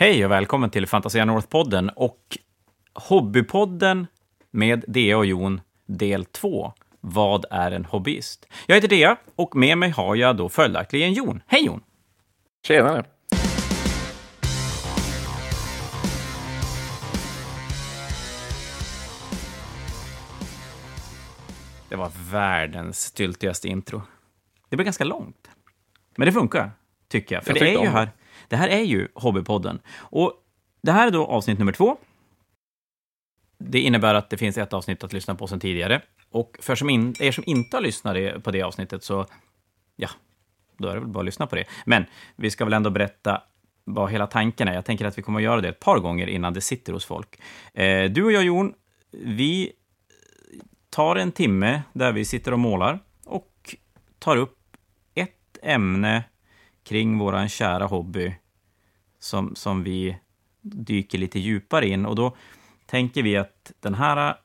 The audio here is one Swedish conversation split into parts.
Hej och välkommen till Fantasia North-podden och Hobbypodden med Dea och Jon, del 2. Vad är en hobbyist? Jag heter Dea och med mig har jag då följaktligen Jon. Hej Jon! Tjenare! Det var världens styltigaste intro. Det blev ganska långt. Men det funkar, tycker jag. För Jag det, är ju här, det här är ju Hobbypodden. Och det här är då avsnitt nummer två. Det innebär att det finns ett avsnitt att lyssna på sen tidigare. Och för som in, er som inte har lyssnat på det avsnittet så, ja, då är det väl bara att lyssna på det. Men vi ska väl ändå berätta vad hela tanken är. Jag tänker att vi kommer att göra det ett par gånger innan det sitter hos folk. Eh, du och jag, Jon, vi tar en timme där vi sitter och målar och tar upp ett ämne kring våran kära hobby som, som vi dyker lite djupare in. Och då tänker vi att den här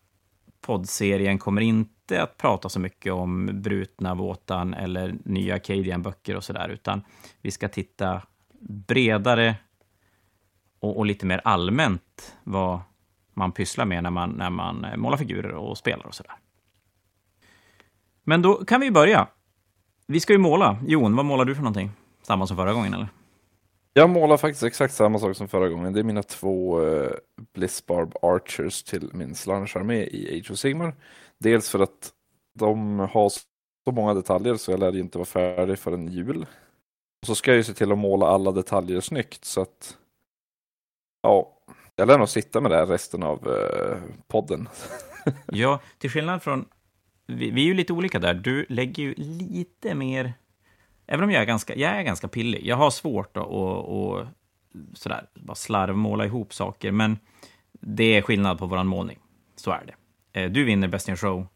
poddserien kommer inte att prata så mycket om brutna våtan eller nya Acadian-böcker och sådär, utan vi ska titta bredare och, och lite mer allmänt vad man pysslar med när man, när man målar figurer och spelar och sådär. Men då kan vi börja. Vi ska ju måla. Jon, vad målar du för någonting? Samma som förra gången, eller? Jag målar faktiskt exakt samma sak som förra gången. Det är mina två uh, Blitzbarb Archers till min Slunge-armé i Age of Sigmar. Dels för att de har så många detaljer så jag lär ju inte vara färdig förrän jul. Och så ska jag ju se till att måla alla detaljer snyggt så att ja, jag lär nog sitta med det här resten av uh, podden. Ja, till skillnad från... Vi, vi är ju lite olika där. Du lägger ju lite mer... Även om jag är ganska, jag är ganska pillig. Jag har svårt att och, och, sådär, bara slarvmåla ihop saker, men det är skillnad på våran målning. Så är det. Eh, Du vinner Best in Show.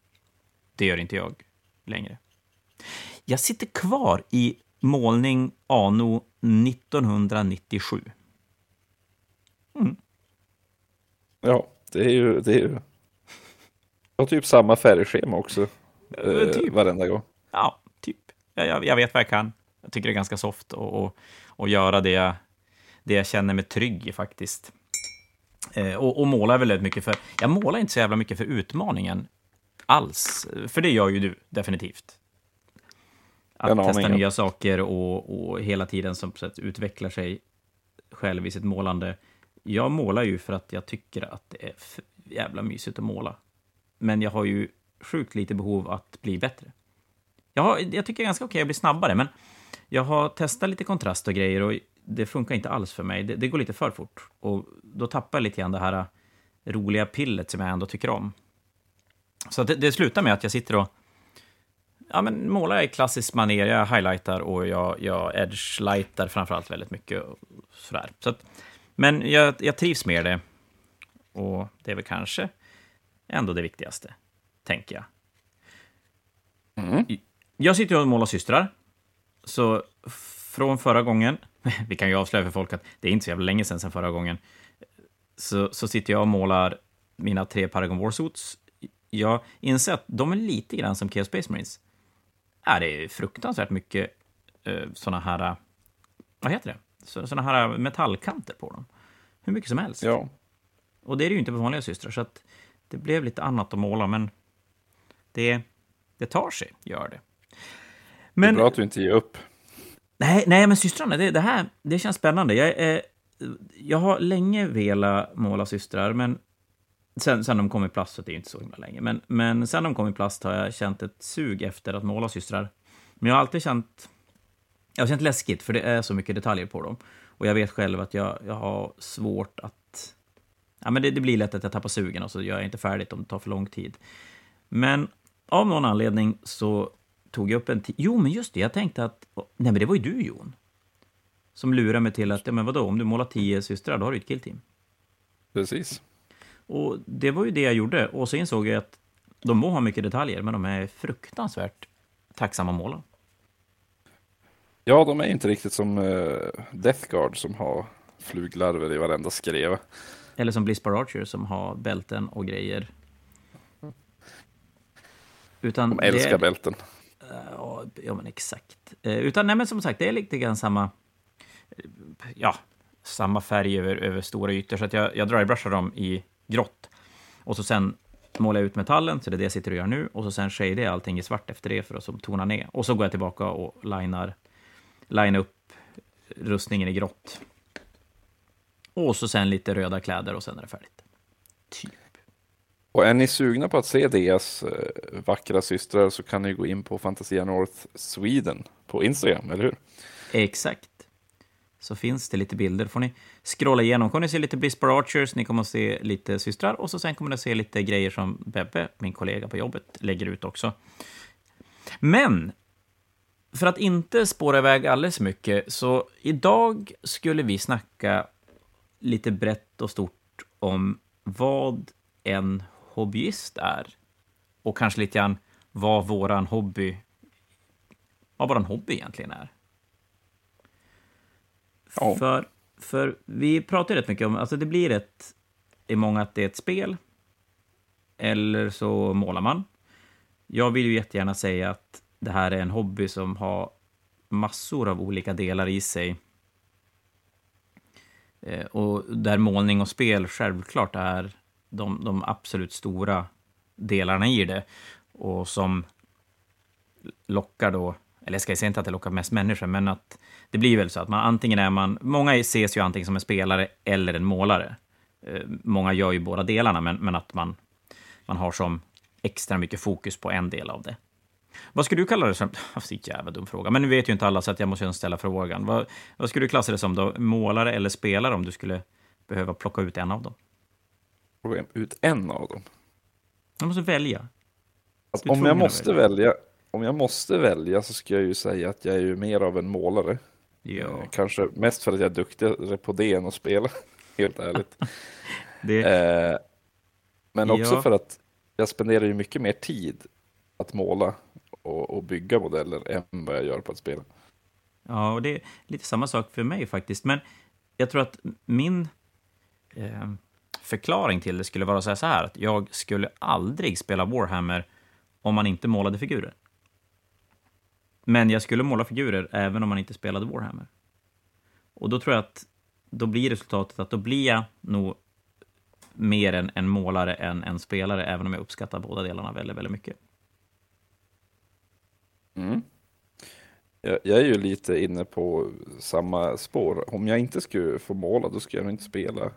Det gör inte jag längre. Jag sitter kvar i målning anno 1997. Ja, det är ju, det är ju. Jag har typ samma färgschema också. Eh, typ. Varenda gång. Ja. Jag, jag, vet vad jag kan. Jag tycker det är ganska soft och, och, och göra det jag, det jag känner mig trygg i faktiskt. Eh, och, och måla väldigt mycket för... Jag målar inte så jävla mycket för utmaningen alls. För det gör ju du, definitivt. Att En aning, testa nya saker och, och hela tiden som sätt utvecklar sig själv i sitt målande. Jag målar ju för att jag tycker att det är jävla mysigt att måla. Men jag har ju sjukt lite behov att bli bättre. Jag, har, jag tycker det är ganska okej att bli snabbare, men jag har testat lite kontrast och grejer och det funkar inte alls för mig. Det, det går lite för fort. Och då tappar jag lite grann det här äh, roliga pillet som jag ändå tycker om. Så det, det slutar med att jag sitter och ja, men målar i klassisk manér. Jag highlightar och jag, jag edge-lightar framförallt väldigt mycket. Och sådär. Så att, men jag, jag trivs med det. Och det är väl kanske ändå det viktigaste, tänker jag. Mm. Jag sitter och målar systrar. Så från förra gången, vi kan ju avslöja för folk att det är inte så jävla länge sedan, sedan förra gången, så, så sitter jag och målar mina tre Paragon Warsuits. Jag inser att de är lite grann som Chaos Space Marines. Ja, det är fruktansvärt mycket uh, såna här, eh, vad heter det? Så, såna här metallkanter på dem. Hur mycket som helst. Ja, Och det är det ju inte på vanliga systrar, så att det blev lite annat att måla, men det, det tar sig, gör det. Det är Men, bra att du inte ger upp. nej, nej, men systrarna, det, det här det känns spännande. Jag, är, jag har länge velat måla systrar, men sen, sen de kom i plast, så det är inte så himla länge, men, men sen de kom i plast har jag känt ett sug efter att måla systrar. Men jag har alltid känt, jag har känt läskigt, för det är så mycket detaljer på dem. Och jag vet själv att jag, jag har svårt att... Ja, men det, det blir lätt att jag tappar sugen och så gör jag inte färdigt om det tar för lång tid. Men av någon anledning så tog jag upp en. Jo, men just det, jag tänkte att... Nej, men det var ju du, Jon. Som lurade mig till att, ja men vadå, om du målar tio systrar, då har du ett killteam. Precis. Och det var ju det jag gjorde. Och så insåg jag att de må ha mycket detaljer, men de är fruktansvärt tacksamma att måla. Ja, de är inte riktigt som uh, Death Guard som har fluglarver i varenda skrev. Eller som Blizzbar Archer som har bälten och grejer. Utan De älskar det, bälten. Ja, men exakt. Eh, Utan, nej, men som sagt, det är lite grann samma... Eh, ja, samma färg över, över stora ytor, så att jag, jag drybrushar dem i grått. Och så sen målar jag ut metallen, så det är det jag sitter och gör nu, och så sen shadar jag allting i svart efter det för att tona ner. Och så går jag tillbaka och linar, linar upp rustningen i grått. Och så sen lite röda kläder och sen är det färdigt. Typ. Och är ni sugna på att se deras eh, vackra systrar så kan ni gå in på Fantasia North Sweden på Instagram, eller hur? Exakt. Så finns det lite bilder. får ni scrolla igenom. kommer ni se lite Blispar Archers, ni kommer att se lite systrar och så sen kommer ni att se lite grejer som Bebbe, min kollega på jobbet, lägger ut också. Men för att inte spåra iväg alldeles mycket, så idag skulle vi snacka lite brett och stort om vad en hobbyist är. Och kanske lite grann vad våran hobby, vad våran hobby egentligen är. Ja. För, för vi pratar rätt mycket om, alltså det blir ett, i många att det är ett spel, eller så målar man. Jag vill ju jättegärna säga att det här är en hobby som har massor av olika delar i sig. Eh, och där målning och spel självklart är de, de absolut stora delarna i det. Och som lockar då, eller jag ska säga inte att det lockar mest människor, men att det blir väl så att man antingen är man, många ses ju antingen som en spelare eller en målare. Eh, många gör ju båda delarna, men, men att man, man har som extra mycket fokus på en del av det. Vad skulle du kalla det som? Så alltså, jävla dum fråga. Men nu vet ju inte alla, så att jag måste ställa frågan. Vad, vad skulle du klassa det som då? Målare eller spelare om du skulle behöva plocka ut en av dem? Plocka ut en av dem? Du måste välja. Alltså, om jag måste välja. välja. Om jag måste välja så ska jag ju säga att jag är ju mer av en målare. Ja. Eh, kanske mest för att jag är duktigare på det än att spela, helt ärligt. det... eh, men också ja. för att jag spenderar ju mycket mer tid att måla och, och, bygga modeller än vad jag gör på att spela. Ja, och det är lite samma sak för mig faktiskt. Men jag tror att min eh, förklaring till det skulle vara så här, att jag skulle aldrig spela Warhammer om man inte målade figurer. Men jag skulle måla figurer även om man inte spelade Warhammer. Och då tror jag att då blir resultatet att då blir jag nog mer en, en målare än en spelare, även om jag uppskattar båda delarna väldigt, väldigt mycket. Mm. Jag, jag, är ju lite inne på samma spår. Om jag inte skulle få måla, då skulle jag nog inte spela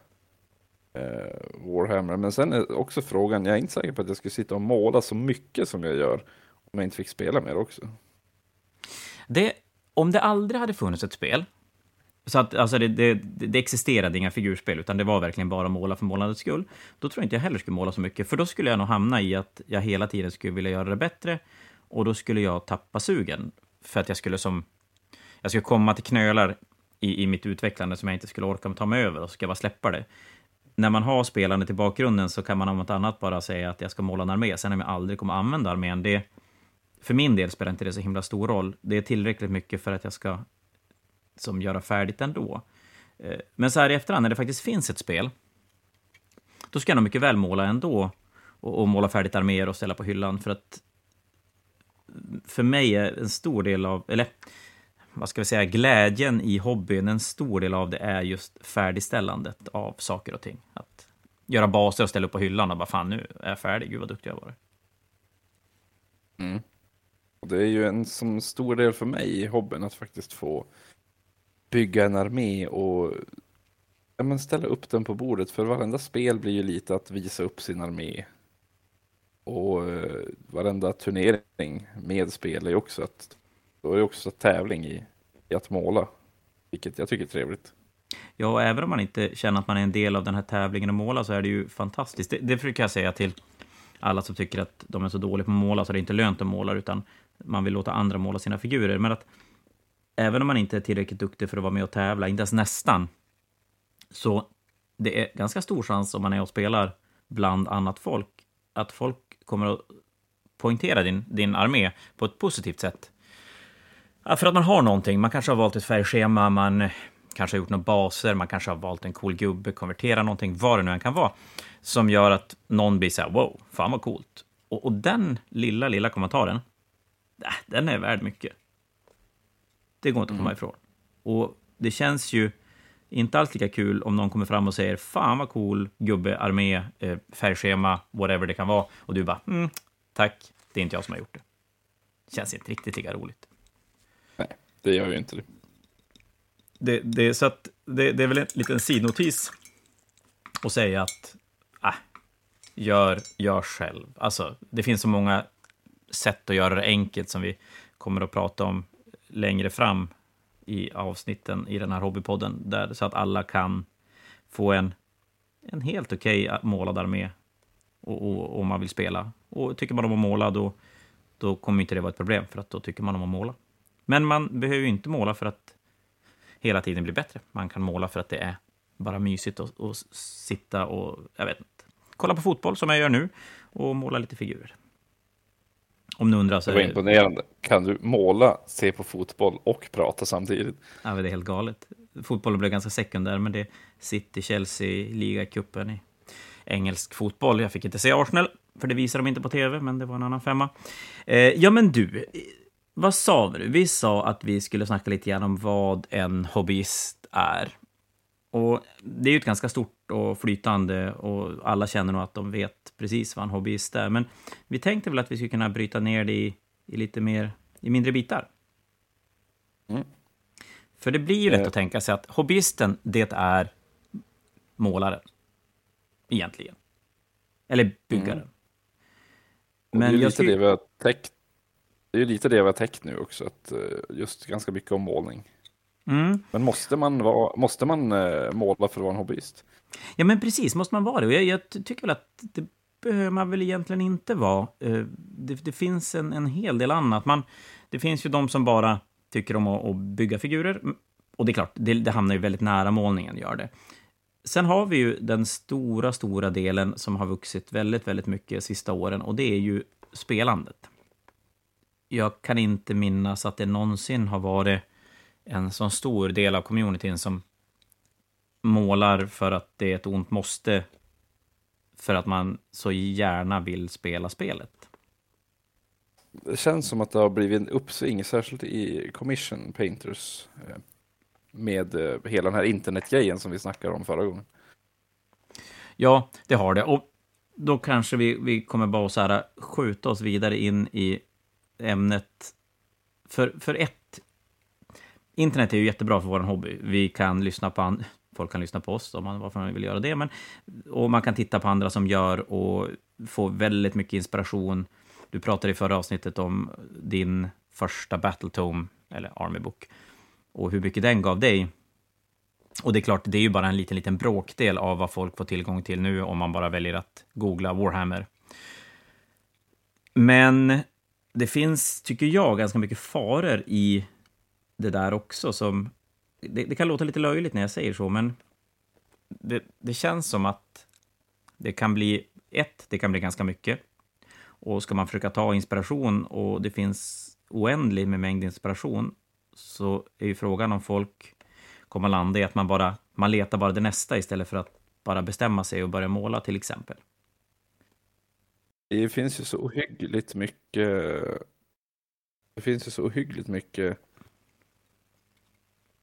Eh, Warhammer. Men sen är också frågan, jag är inte säker på att jag skulle sitta och måla så mycket som jag gör om jag inte fick spela mer också. Det, om det aldrig hade funnits ett spel, så att alltså det, det, det, existerade inga figurspel, utan det var verkligen bara måla för målandets skull, då tror jag inte jag heller skulle måla så mycket, för då skulle jag nog hamna i att jag hela tiden skulle vilja göra det bättre, och då skulle jag tappa sugen, för att jag skulle som... Jag skulle komma till knölar i, i mitt utvecklande som jag inte skulle orka ta mig över, och så ska jag bara släppa det. När man har spelandet i bakgrunden så kan man om något annat bara säga att jag ska måla en armé, sen om jag aldrig kommer använda armén, det för min del spelar inte det så himla stor roll. Det är tillräckligt mycket för att jag ska som göra färdigt ändå. Eh, men så här i efterhand, när det faktiskt finns ett spel, då ska jag nog mycket väl måla ändå och, och måla färdigt arméer och ställa på hyllan, för att för mig är en stor del av, eller vad ska vi säga, glädjen i hobbyn, en stor del av det är just färdigställandet av saker och ting. Att göra baser och ställa upp på hyllan och bara fan, nu är jag färdig, gud vad duktig jag var. Mm. Det är ju en som stor del för mig i hobbyn att faktiskt få bygga en armé och ja, men ställa upp den på bordet. För varenda spel blir ju lite att visa upp sin armé. Och eh, varenda turnering med spel är också att då är det också tävling i, i att måla. Vilket jag tycker är trevligt. Ja, och även om man inte känner att man är en del av den här tävlingen att måla så är det ju fantastiskt. Det, det brukar jag säga till alla som tycker att de är så dåliga på att måla så det är inte lönt att måla, utan man vill låta andra måla sina figurer. Men att även om man inte är tillräckligt duktig för att vara med och tävla, inte ens nästan, så det är ganska stor chans om man är och spelar bland annat folk, att folk kommer att poängtera din, din armé på ett positivt sätt. Ja, för att man har någonting, man kanske har valt ett färgschema, man kanske har gjort några baser, man kanske har valt en cool gubbe, konvertera någonting, vad det nu än kan vara, som gör att någon blir så här, wow, fan vad coolt. Och, och den lilla, lilla kommentaren, äh, den är värd mycket. Det går inte att komma mm. ifrån. Och det känns ju inte alls lika kul om någon kommer fram och säger “Fan vad cool gubbe, armé, eh, färgschema, whatever det kan vara” och du bara mm, “Tack, det är inte jag som har gjort det”. Känns inte riktigt lika roligt. Det gör ju inte det. det, det så att det, det är väl en liten sidnotis att säga att äh, gör, gör själv. Alltså, det finns så många sätt att göra det enkelt som vi kommer att prata om längre fram i avsnitten i den här hobbypodden, där, så att alla kan få en, en helt okej okay målad armé och, och, om man vill spela. Och tycker man om att måla, då, då kommer inte det vara ett problem, för att då tycker man om att måla. Men man behöver ju inte måla för att hela tiden bli bättre. Man kan måla för att det är bara mysigt att, sitta och, jag vet inte, kolla på fotboll som jag gör nu och måla lite figurer. Om ni undrar så det var imponerande. Kan du måla, se på fotboll och prata samtidigt? Ja, det är helt galet. Fotbollen blev ganska sekundär, men det är City-Chelsea, ligacupen i engelsk fotboll. Jag fick inte se Arsenal, för det visar de inte på tv, men det var en annan femma. Eh, ja, men du, vad sa vi? Vi sa att vi skulle snacka lite grann om vad en hobbyist är. Och det är ju ett ganska stort och flytande och alla känner nog att de vet precis vad en hobbyist är. Men vi tänkte väl att vi skulle kunna bryta ner det i, i lite mer, i mindre bitar. Mm. För det blir ju lätt eh. att tänka sig att hobbyisten, det är målaren. Egentligen. Eller byggaren. Mm. Men det är lite det vi har täckt. Det är lite det vi har täckt nu också, att eh, just ganska mycket om målning. Mm. Men måste man, vara, måste man uh, måla för att vara en hobbyist? Ja, men precis, måste man vara det? Och jag, jag tycker väl att det behöver man väl egentligen inte vara. Uh, det, det, finns en, en hel del annat. Man, det finns ju de som bara tycker om att, att bygga figurer. Och det är klart, det, det hamnar ju väldigt nära målningen, gör det. Sen har vi ju den stora, stora delen som har vuxit väldigt, väldigt mycket de sista åren och det är ju spelandet. Jag kan inte minnas att det någonsin har varit en sån stor del av communityn som målar för att det är ett ont måste för att man så gärna vill spela spelet. Det känns som att det har blivit en uppsving, särskilt i commission painters eh, med eh, hela den här internetgrejen som vi snackade om förra gången. Ja, det har det. Och då kanske vi, vi kommer bara så här skjuta oss vidare in i ämnet. För, för ett internet är ju jättebra för vår hobby. Vi kan lyssna på andra, folk kan lyssna på oss om man, varför man vill göra det, men, och man kan titta på andra som gör och få väldigt mycket inspiration. Du pratade i förra avsnittet om din första Battletome, eller Army Book, och hur mycket den gav dig. Och det är klart, det är ju bara en liten, liten bråkdel av vad folk får tillgång till nu om man bara väljer att googla Warhammer. Men det finns, tycker jag, ganska mycket faror i det där också som... Det, det, kan låta lite löjligt när jag säger så, men det, det känns som att det kan bli... Ett, det kan bli ganska mycket. Och ska man försöka ta inspiration och det finns oändlig med mängd inspiration så är ju frågan om folk kommer landa i att man bara man letar bara det nästa istället för att bara bestämma sig och börja måla till exempel. Det finns ju så ohyggligt mycket. Det finns ju så ohyggligt mycket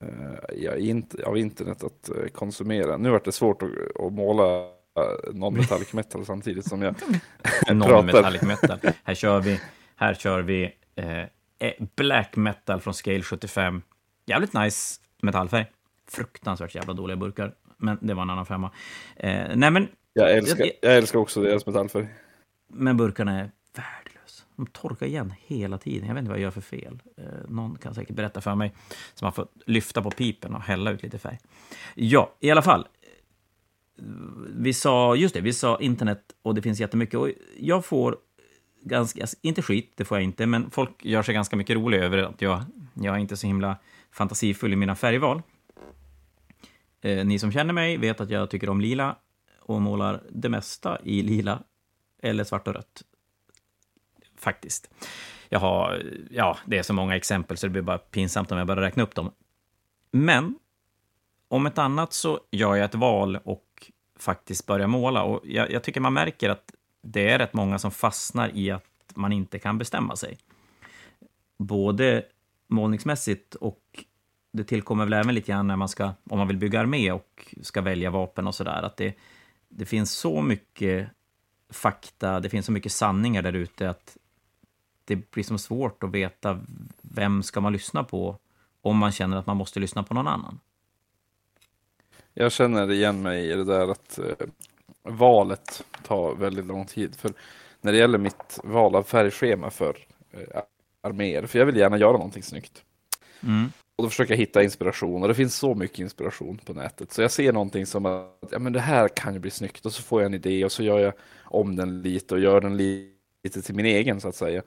Eh, ja, av internet att eh, konsumera. Nu vart det svårt att, att måla eh, non-metallic metal samtidigt som jag Non-metallic metal. Här kör vi, här kör vi eh, black metal från Scale 75. Jävligt nice metallfärg. Fruktansvärt jävla dåliga burkar, men det var en annan femma. Eh, nej, men, jag, älskar, jag älskar också deras metallfärg. Men burkarna är värdelösa, de torkar igen hela tiden. Jag vet inte vad jag gör för fel. Eh, någon kan säkert berätta för mig. Så man får lyfta på pipen och hälla ut lite färg. Ja, i alla fall. Vi sa, just det, vi sa internet och det finns jättemycket. Och jag får ganska, alltså, inte skit, det får jag inte, men folk gör sig ganska mycket roliga över att jag, jag är inte så himla fantasifull i mina färgval. Eh, ni som känner mig vet att jag tycker om lila och målar det mesta i lila eller svart och rött faktiskt. Jag har, ja, det är så många exempel så det blir bara pinsamt om jag börjar räkna upp dem. Men om ett annat så gör jag ett val och faktiskt börjar måla. Och jag, jag, tycker man märker att det är rätt många som fastnar i att man inte kan bestämma sig. Både målningsmässigt och det tillkommer väl även lite grann när man ska, om man vill bygga armé och ska välja vapen och sådär, att det, det finns så mycket fakta, det finns så mycket sanningar där ute att det blir som svårt att veta vem ska man lyssna på om man känner att man måste lyssna på någon annan. Jag känner igen mig i det där att eh, valet tar väldigt lång tid. För när det gäller mitt val av färgschema för eh, arméer, för jag vill gärna göra någonting snyggt. Mm. Och då försöker jag hitta inspiration och det finns så mycket inspiration på nätet. Så jag ser någonting som att ja, men det här kan ju bli snyggt och så får jag en idé och så gör jag om den lite och gör den lite till min egen så att säga.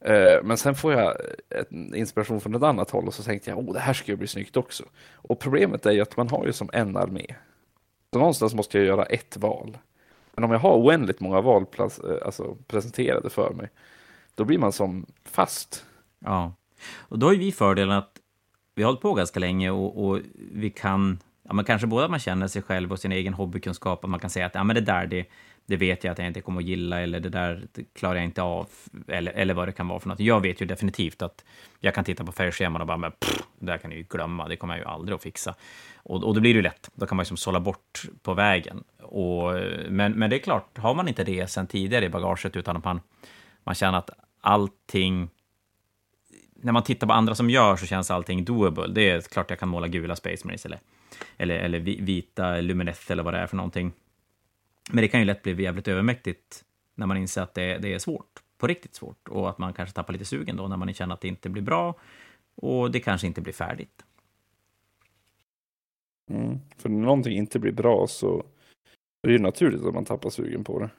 Eh, men sen får jag inspiration från ett annat håll och så tänkte jag, oh, det här ska ju bli snyggt också. Och problemet är ju att man har ju som en armé. Så någonstans måste jag göra ett val. Men om jag har oändligt många val eh, alltså, presenterade för mig, då blir man som fast. Ja, och då har ju vi fördelen att vi har hållit på ganska länge och, och vi kan, ja, men kanske både att man känner sig själv och sin egen hobbykunskap, att man kan säga att ja, men det där, det, det vet jag att jag inte kommer att gilla, eller det där det klarar jag inte av, eller, eller vad det kan vara för något. Jag vet ju definitivt att jag kan titta på färgscheman och bara, men pff, det där kan jag ju glömma, det kommer jag ju aldrig att fixa. Och, och då blir det ju lätt, då kan man ju liksom sålla bort på vägen. Och, men, men det är klart, har man inte det sen tidigare i bagaget, utan att man, man känner att allting när man tittar på andra som gör så känns allting doable. Det är klart jag kan måla gula Space Marines eller, eller, eller vita Lumineth eller vad det är för någonting. Men det kan ju lätt bli jävligt övermäktigt när man inser att det, det är svårt, på riktigt svårt, och att man kanske tappar lite sugen då när man känner att det inte blir bra och det kanske inte blir färdigt. Mm, för när någonting inte blir bra så är det ju naturligt att man tappar sugen på det.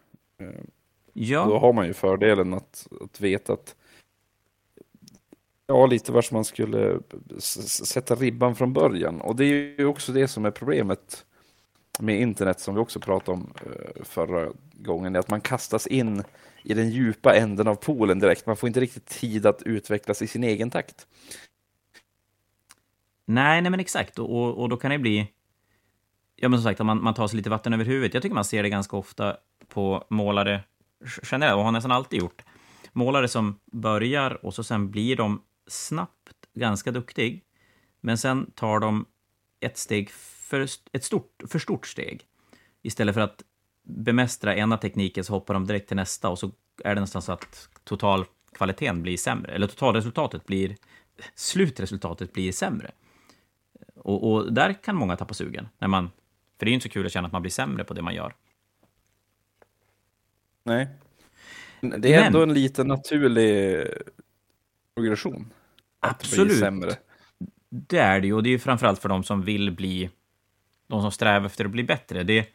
Eh, ja. Då har man ju fördelen att, att veta att Ja, lite vart man skulle sätta ribban från början. Och det är ju också det som är problemet med internet som vi också pratade om eh, förra gången, är att man kastas in i den djupa änden av poolen direkt. Man får inte riktigt tid att utvecklas i sin egen takt. Nej, nej men exakt. Och, och då kan det bli... Ja, men som sagt, man, man tar sig lite vatten över huvudet. Jag tycker man ser det ganska ofta på målare generellt, och har nästan alltid gjort. Målare som börjar och så sen blir de snabbt ganska duktig, men sen tar de ett steg för, ett stort, för stort steg. Istället för att bemästra ena tekniken så hoppar de direkt till nästa och så är det nästan så att totalkvaliteten blir sämre, eller totalresultatet blir, slutresultatet blir sämre. Och, och, där kan många tappa sugen, när man, för det är ju inte så kul att känna att man blir sämre på det man gör. Nej. Det är Men, ändå en liten naturlig progression. Absolut. sämre. Det är det ju, och det är ju framförallt för de som vill bli, de som strävar efter att bli bättre. Det,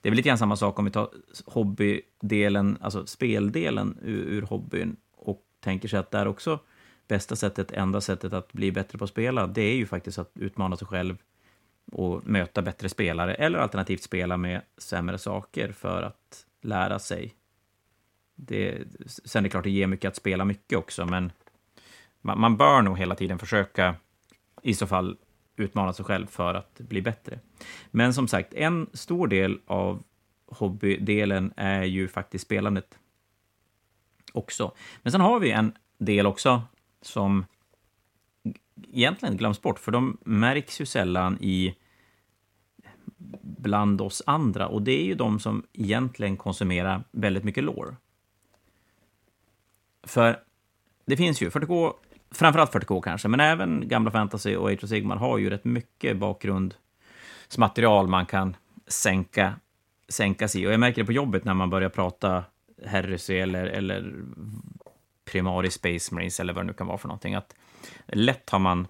det är väl lite grann samma sak om vi tar hobbydelen, alltså speldelen ur, ur hobbyn och tänker sig att där också bästa sättet, enda sättet att bli bättre på att spela, det är ju faktiskt att utmana sig själv och möta bättre spelare, eller alternativt spela med sämre saker för att lära sig. Det, sen är det klart, det ger mycket att spela mycket också, men man, man bör nog hela tiden försöka i så fall utmana sig själv för att bli bättre. Men som sagt, en stor del av hobbydelen är ju faktiskt spelandet också. Men sen har vi en del också som egentligen glöms bort, för de märks ju sällan i bland oss andra, och det är ju de som egentligen konsumerar väldigt mycket lore. För det finns ju, 40K framförallt 40K kanske, men även gamla fantasy och Age of Sigmar har ju rätt mycket bakgrundsmaterial man kan sänka, sänka sig Och jag märker det på jobbet när man börjar prata Heresy eller, eller Primari Space Marines eller vad det nu kan vara för någonting, att lätt har man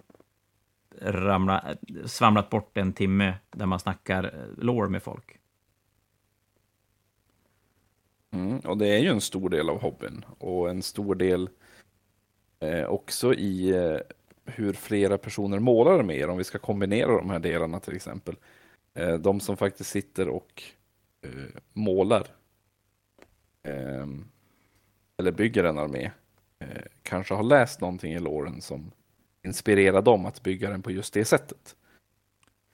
ramla, svamlat bort en timme där man snackar eh, lore med folk. Mm, och det är ju en stor del av hobbyn och en stor del Eh, också i eh, hur flera personer målar mer, om vi ska kombinera de här delarna till exempel. Eh, de som faktiskt sitter och eh, målar ehm, eller bygger en armé eh, kanske har läst någonting i låren som inspirerar dem att bygga den på just det sättet.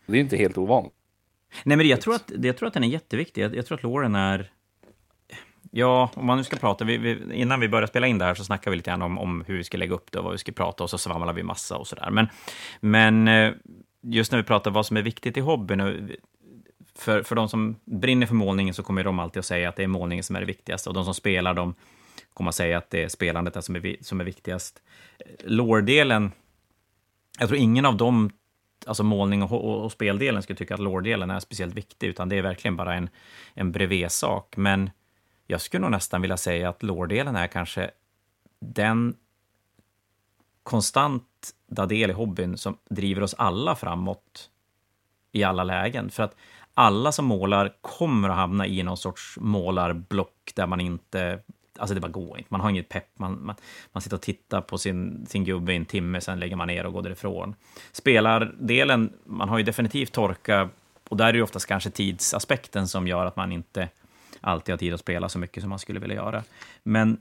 Det är inte helt ovanligt. Nej, men jag tror att, jag tror att den är jätteviktig. Jag, jag tror att låren är Ja, om man nu ska prata, vi, vi, innan vi började spela in det här så snackade vi lite grann om, om hur vi ska lägga upp det och vad vi ska prata och så svamlar vi massa och sådär. Men, men eh, just när vi pratar vad som är viktigt i hobbyn, för, för de som brinner för målningen så kommer de alltid att säga att det är målningen som är det viktigaste och de som spelar, de kommer att säga att det är spelandet som är, som är viktigast. Lårdelen, jag tror ingen av dem alltså målning och, och, och speldelen skulle tycka att lårdelen är speciellt viktig, utan det är verkligen bara en, en bredvidsak. Men jag skulle nog nästan vilja säga att lårdelen är kanske den konstanta del i hobbyn som driver oss alla framåt i alla lägen. För att alla som målar kommer att hamna i någon sorts målarblock där man inte Alltså det bara går inte. Man har inget pepp. Man, man, man sitter och tittar på sin, sin gubbe i en timme, sen lägger man ner och går därifrån. Spelardelen, man har ju definitivt torka, och där är det oftast kanske tidsaspekten som gör att man inte alltid har tid att spela så mycket som man skulle vilja göra. Men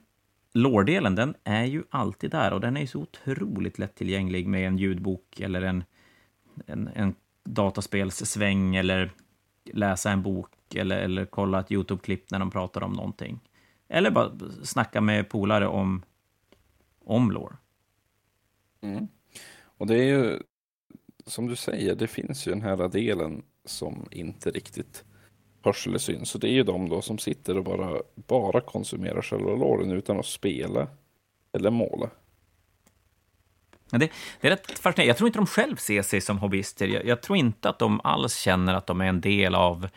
lårdelen, den är ju alltid där och den är ju så otroligt lättillgänglig med en ljudbok eller en, en, en dataspelssväng eller läsa en bok eller, eller kolla ett YouTube-klipp när de pratar om någonting. Eller bara snacka med polare om, om lore. Mm. Och det är ju, som du säger, det finns ju den här delen som inte riktigt hörs eller syns. Så det är ju de då som sitter och bara, bara konsumerar själva låren utan att spela eller måla. Det, det, är rätt fascinerande. Jag tror inte de själv ser sig som hobbyister. Jag, jag, tror inte att de alls känner att de är en del av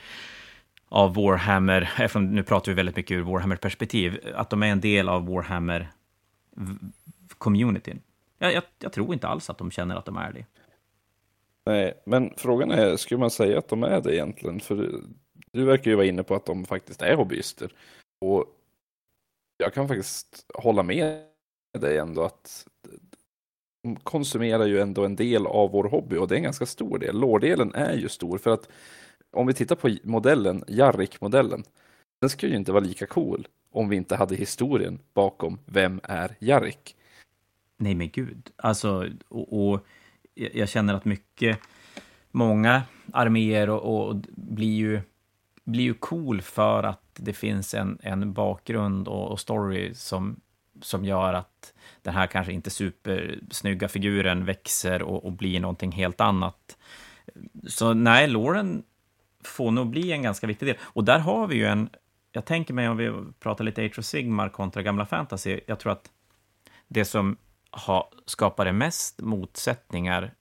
av Warhammer, eftersom nu pratar vi väldigt mycket ur Warhammer-perspektiv, att de är en del av Warhammer-communityn. Jag, jag, jag, tror inte alls att de känner att de är det. Nej, men frågan är, skulle man säga att de är det egentligen? För du verkar ju vara inne på att de faktiskt är hobbyister. Och jag kan faktiskt hålla med dig ändå att de konsumerar ju ändå en del av vår hobby och det är en ganska stor del. Lårdelen är ju stor för att om vi tittar på modellen, Jarrik-modellen, den skulle ju inte vara lika cool om vi inte hade historien bakom vem är Jarrik. Nej men gud, alltså, och, och jag känner att mycket, många arméer och, och blir ju blir ju cool för att det finns en, en bakgrund och, och story som, som gör att den här kanske inte supersnygga figuren växer och, och blir någonting helt annat. Så nej, Lauren får nog bli en ganska viktig del. Och där har vi ju en, jag tänker mig om vi pratar lite Age of Sigmar kontra gamla fantasy, jag tror att det som ha, skapade mest motsättningar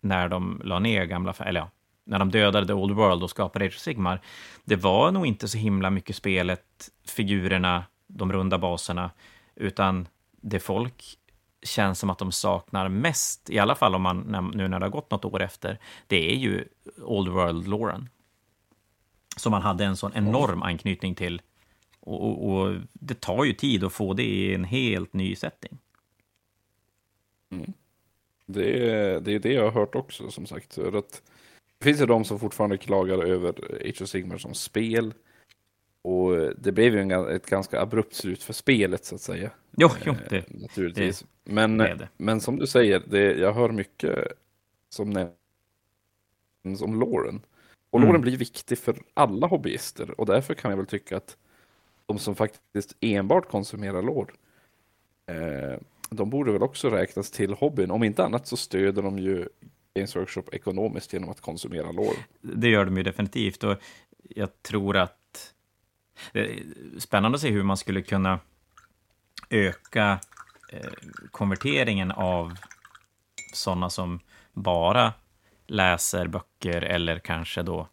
när de la ner gamla, eller ja, när de dödade The Old World och skapade Age of Sigmar, det var nog inte så himla mycket spelet, figurerna, de runda baserna, utan det folk känns som att de saknar mest, i alla fall om man, nu när det har gått något år efter, det är ju Old World-Lauren. som man hade en sån enorm anknytning till. Och, och, och, det tar ju tid att få det i en helt ny setting. Mm. Det, är, det är det jag har hört också, som sagt. För att finns ju de som fortfarande klagar över Age of Sigmar som spel. Och det blev ju en, ett ganska abrupt slut för spelet, så att säga. Jo, jo det, eh, naturligtvis. Det, men, det. men som du säger, det, jag hör mycket som nämns om Lauren. Och mm. låren blir viktig för alla hobbyister och därför kan jag väl tycka att de som faktiskt enbart konsumerar lår, eh, de borde väl också räknas till hobbyn. Om inte annat så stöder de ju Games Workshop ekonomiskt genom att konsumera lår. Det gör de ju definitivt och jag tror att det är spännande att se hur man skulle kunna öka eh, konverteringen av sådana som bara läser böcker eller kanske då...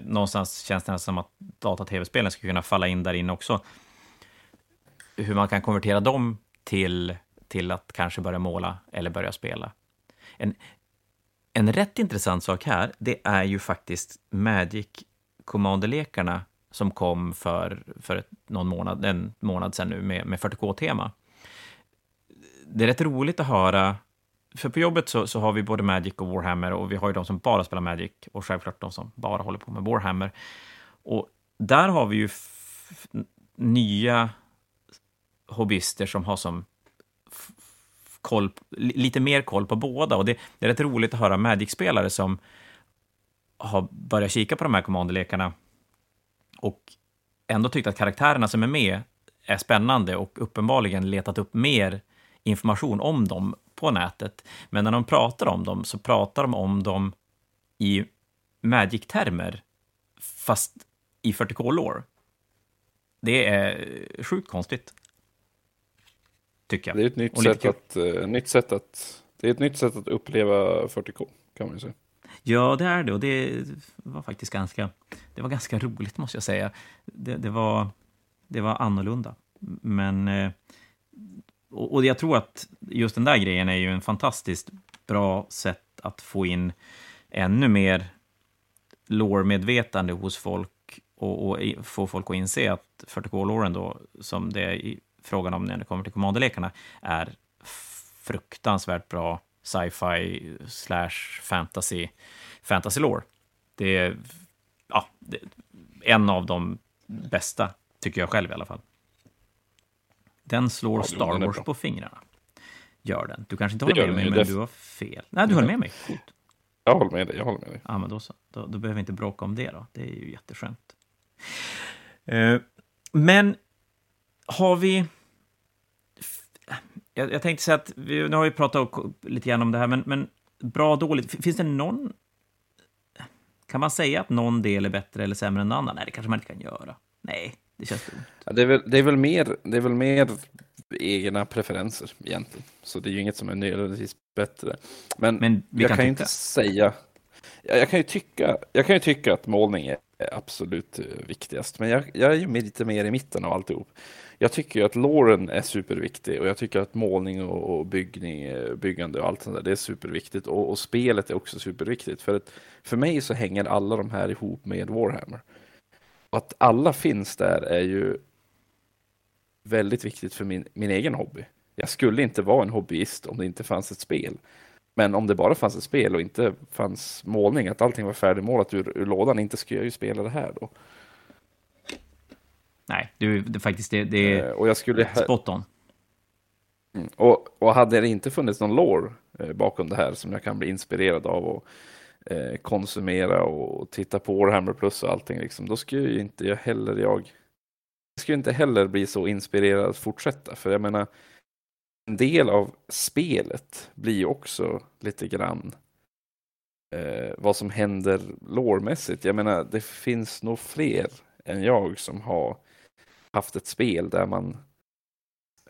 Någonstans känns det som att data-tv-spelen skulle kunna falla in där inne också. Hur man kan konvertera dem till, till att kanske börja måla eller börja spela. En, en rätt intressant sak här, det är ju faktiskt Magic Commander-lekarna som kom för, för ett, någon månad, en månad sedan nu med, med 40K-tema. Det är rätt roligt att höra för på jobbet så, så, har vi både Magic och Warhammer och vi har ju de som bara spelar Magic och självklart de som bara håller på med Warhammer. Och där har vi ju nya hobbyister som har som koll, lite mer koll på båda och det, det är rätt roligt att höra Magic-spelare som har börjat kika på de här kommandolekarna och ändå tyckt att karaktärerna som är med är spännande och uppenbarligen letat upp mer information om dem på nätet. Men när de pratar om dem så pratar de om dem i Magic-termer, fast i 40K-lore. Det är sjukt konstigt. Tycker jag. Det är ett nytt, sätt att, eh, nytt sätt att, det är ett nytt sätt att uppleva 40K, kan man ju säga. Ja, det är det. Och det var faktiskt ganska, det var ganska roligt, måste jag säga. Det, det, var, det var annorlunda. Men... eh, Och, och jag tror att just den där grejen är ju en fantastiskt bra sätt att få in ännu mer lore-medvetande hos folk och, och få folk att inse att 40K-loren då, som det är i frågan om när det kommer till kommandolekarna, är fruktansvärt bra sci-fi slash fantasy, fantasy lore. Det är ja, det, en av de bästa, tycker jag själv i alla fall. Den slår Ja, Star Wars på fingrarna. Gör den. Du kanske inte håller med mig, men du har fel. Nej, du höll med mig. Coolt. Jag håller med dig, jag håller med dig. Ja, men då så. Då, då behöver vi inte bråka om det då. Det är ju jätteskönt. Eh, men har vi... Jag, jag tänkte säga att vi, nu har vi pratat och- lite grann om det här, men, men bra dåligt. Finns det någon... Kan man säga att någon del är bättre eller sämre än en annan? Nej, det kanske man inte kan göra. Nej, det känns dumt. Ja, det, är väl, det, är väl mer, det är väl mer egna preferenser egentligen. Så det är ju inget som är nödvändigtvis bättre. Men, Men jag kan kan ju inte säga... Jag, jag, kan ju tycka, jag kan ju tycka att målning är absolut eh, viktigast, men jag, jag är ju lite mer i mitten av alltihop. Jag tycker ju att låren är superviktig och jag tycker att målning och, och byggning, eh, byggande och allt sånt där, det är superviktigt. Och, och spelet är också superviktigt. För, att, för mig så hänger alla de här ihop med Warhammer. Och att alla finns där är ju väldigt viktigt för min, min egen hobby. Jag skulle inte vara en hobbyist om det inte fanns ett spel. Men om det bara fanns ett spel och inte fanns målning, att allting var färdigmålat ur, ur lådan, inte skulle jag ju spela det här då. Nej, du, det, faktiskt, det, det Eh, är och jag skulle... spot on. Mm. Och, och hade det inte funnits någon lore eh, bakom det här som jag kan bli inspirerad av och eh, konsumera och titta på Warhammer Plus och allting, liksom, då skulle ju inte jag heller jag jag skulle inte heller bli så inspirerad att fortsätta. För jag menar, en del av spelet blir ju också lite grann eh, vad som händer lårmässigt. Jag menar, det finns nog fler än jag som har haft ett spel där man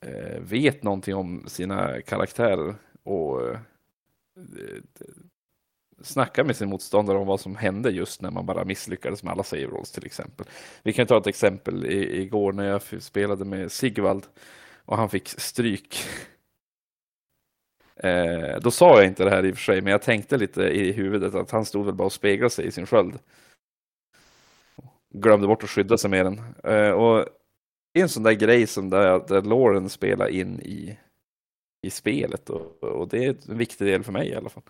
eh, vet någonting om sina karaktärer och eh, snackar med sin motståndare om vad som hände just när man bara misslyckades med alla save rolls till exempel. Vi kan ta ett exempel i, igår när jag spelade med Sigvald och han fick stryk. Eh, då sa jag inte det här i och för sig, men jag tänkte lite i huvudet att han stod väl bara och speglade sig i sin sköld. Glömde bort att skydda sig med den. Eh, och det är en sån där grej som där, där Lauren spelar in i, i spelet och, och det är en viktig del för mig i alla fall.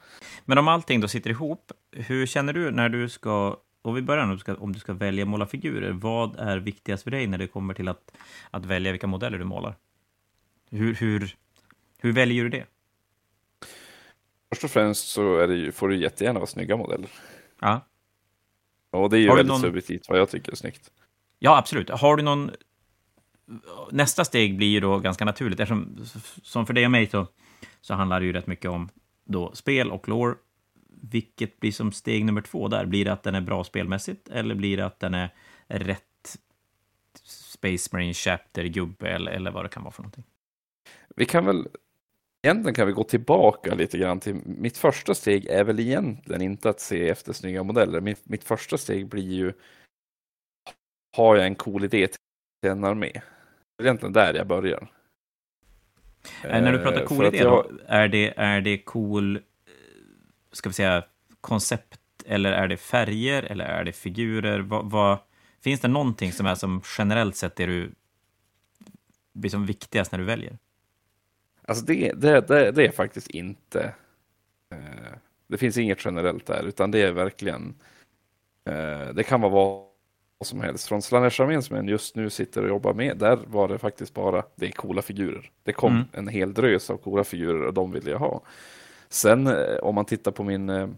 Men om allting då sitter ihop, hur känner du när du ska, och vi börjar nu, om du ska välja måla figurer, vad är viktigast för dig när det kommer till att, att välja vilka modeller du målar? Hur, hur, hur väljer du det? Först och främst så det får du jättegärna vara snygga modeller. Ja, Och det är ju väldigt någon- subjektivt vad jag tycker är snyggt. ja absolut. Har du någon... Nästa steg blir ju då ganska naturligt, eftersom som för dig och mig så, så handlar det ju rätt mycket om då spel och lore. Vilket blir som steg nummer två där? Blir det att den är bra spelmässigt, eller blir det att den är rätt Space Marine Chapter-gubbe, eller, eller vad det kan vara för någonting? Vi kan väl, egentligen kan vi gå tillbaka lite grann till, mitt första steg är väl egentligen inte att se efter snygga modeller. Mitt, mitt första steg blir ju, har jag en cool idé till en armé? Är egentligen där jag börjar. Eh, när du pratar cool idé, jag- är det, är det cool, eh, ska vi säga, koncept, eller är det färger, eller är det figurer? Vad, vad, finns det någonting som är som generellt sett det du blir som viktigast när du väljer? Alltså det, det, det, det är faktiskt inte, eh, det finns inget generellt där, utan det är verkligen, det kan vara vad som helst. Från Slanesh-armén som jag just nu sitter och jobbar med, där var det faktiskt bara, det är coola figurer. Det kom Mm. en hel drös av coola figurer och de ville jag ha. Sen eh, om man tittar på min eh,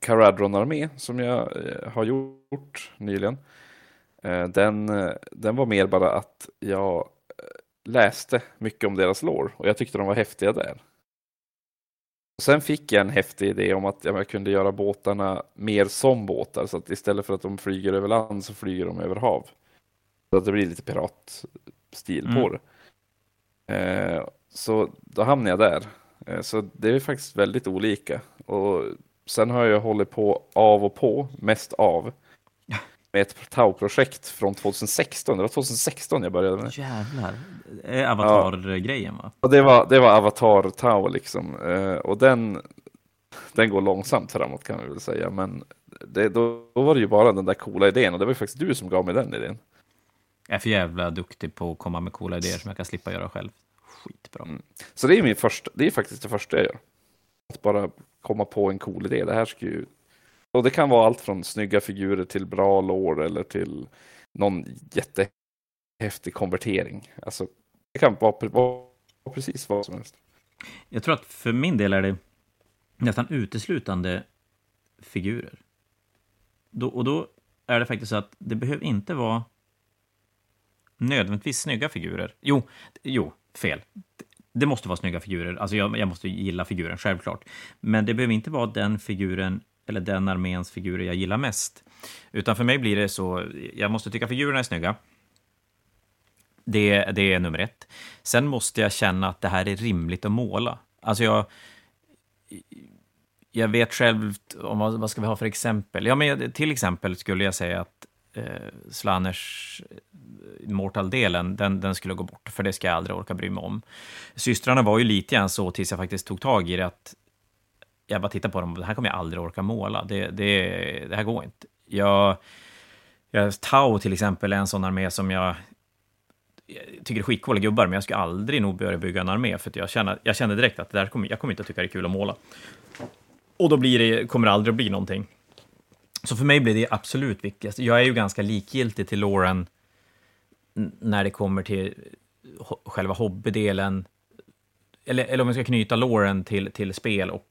Caradron-armé som jag eh, har gjort nyligen, Eh, den, eh, den var mer bara att jag eh, läste mycket om deras lore och jag tyckte de var häftiga där. Sen fick jag en häftig idé om att jag kunde göra båtarna mer som båtar, så att istället för att de flyger över land så flyger de över hav. Så att det blir lite piratstil mm. på det. Eh, så då hamnade jag där. Eh, så det är faktiskt väldigt olika. Och sen har jag hållit på av och på, mest av, med ett Tau-projekt från 2016. Det var 2016 jag började med. Jävlar. Avatar-grejen va? Ja, det var, det var Avatar Tau liksom. Eh, och den, den går långsamt framåt kan vi väl säga. Men det, då, då, var det ju bara den där coola idén och det var faktiskt du som gav mig den idén. Jag är för jävla duktig på att komma med coola idéer som jag kan slippa göra själv. Skitbra. Mm. Så det är, min första, det är faktiskt det första jag gör. Att bara komma på en cool idé. Det här ska ju och det kan vara allt från snygga figurer till bra lår eller till någon jättehäftig konvertering. Alltså, det kan vara, vara precis vad som helst. Jag tror att för min del är det nästan uteslutande figurer. Då, och då är det faktiskt så att det behöver inte vara nödvändigtvis snygga figurer. Jo, jo, fel. Det måste vara snygga figurer. Alltså jag, jag måste gilla figuren, självklart. Men det behöver inte vara den figuren eller den arméns figurer jag gillar mest. Utan för mig blir det så, jag måste tycka figurerna är snygga. Det, det är nummer ett. Sen måste jag känna att det här är rimligt att måla. Alltså jag... Jag vet själv, om vad, vad ska vi ha för exempel? Ja, men till exempel skulle jag säga att eh, Slanners eh, Mortal-delen, den, den skulle gå bort, för det ska jag aldrig orka bry mig om. Systrarna var ju lite grann så tills jag faktiskt tog tag i det, att jag bara tittar på dem och det här kommer jag aldrig orka måla. Det, det, det här går inte. Jag, jag, Tau till exempel är en sån armé som jag, jag tycker är skitcoola gubbar, men jag skulle aldrig nog börja bygga en armé, för jag, känner, jag känner direkt att det där kommer, jag kommer inte att tycka det är kul att måla. Och då blir det, kommer det aldrig att bli någonting. Så för mig blir det absolut viktigast. Jag är ju ganska likgiltig till Lauren när det kommer till själva hobbydelen, eller, eller om vi ska knyta Lauren till, till spel och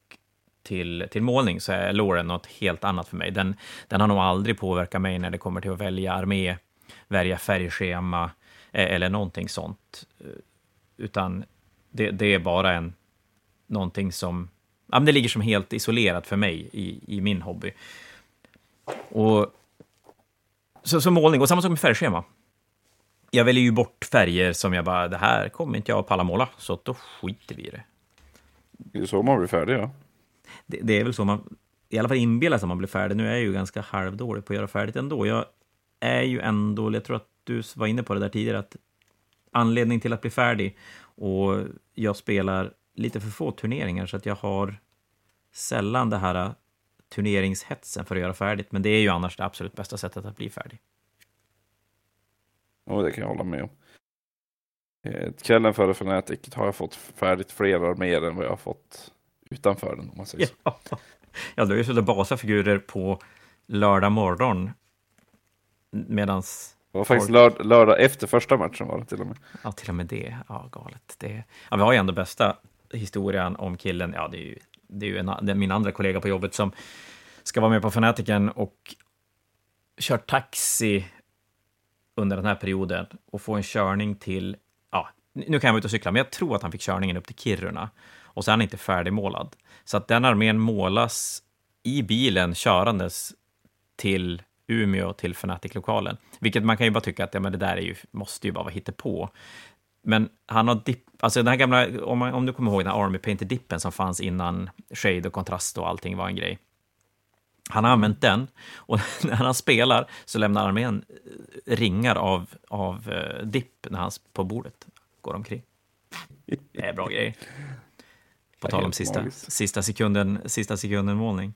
till, till målning så är Lauren något helt annat för mig. Den, den har nog aldrig påverkat mig när det kommer till att välja armé, välja färgschema eh, eller någonting sånt. Eh, utan det, det är bara en, någonting som ja, det ligger som helt isolerat för mig i, i min hobby. Och, så, så målning, och samma sak med färgschema. Jag väljer ju bort färger som jag bara, det här kommer inte jag att palla måla, så då skiter vi i det. Det är så man blir färdig, ja det, det, är väl så man i alla fall inbillar sig att alltså, man blir färdig. Nu är jag ju ganska halvdålig på att göra färdigt ändå. Jag är ju ändå, jag tror att du var inne på det där tidigare, att anledning till att bli färdig och jag spelar lite för få turneringar så att jag har sällan det här äh, turneringshetsen för att göra färdigt. Men det är ju annars det absolut bästa sättet att bli färdig. Ja, det kan jag hålla med om. Eh, kvällen före Fnatic har jag fått färdigt fler arméer än vad jag har fått utanför den, om man säger så. Ja, ja du har ju suttit basafigurer på lördag morgon medans... Det var faktiskt lörd lördag efter första matchen var det till och med. Ja, till och med det. Ja, galet. Det... Ja, vi har ju ändå bästa historien om killen. Ja, det är ju, det är ju en, det är min andra kollega på jobbet som ska vara med på Fanatiken och kört taxi under den här perioden och få en körning till, ja, nu kan jag vara ute och cykla, men jag tror att han fick körningen upp till Kiruna och så är han inte färdigmålad. Så att den armén målas i bilen körandes till Umeå, till Fnatic-lokalen. Vilket man kan ju bara tycka att ja, men det där är ju, måste ju bara vara på. Men han har dipp, alltså den här gamla, om, man, om du kommer ihåg den här Army Painter-dippen som fanns innan shade och kontrast och allting var en grej. Han har använt den och när han spelar så lämnar armén eh, ringar av, av eh, dipp när han på bordet går omkring. Det är bra grejer. På tal om sista, sista, sekunden, sista sekunden målning.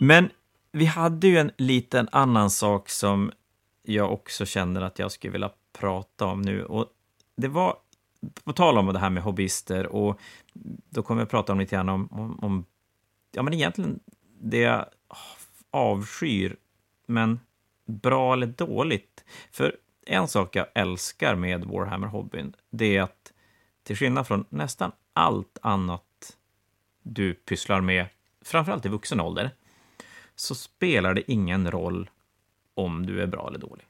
Men vi hade ju en liten annan sak som jag också känner att jag skulle vilja prata om nu. Och det var, på tal om det här med hobbyister, och då kommer jag prata om lite grann om, om, om ja men egentligen det jag avskyr, men bra eller dåligt. För en sak jag älskar med Warhammer-hobbyn, det är att till skillnad från nästan allt annat du pysslar med, framförallt i vuxen ålder, så spelar det ingen roll om du är bra eller dålig.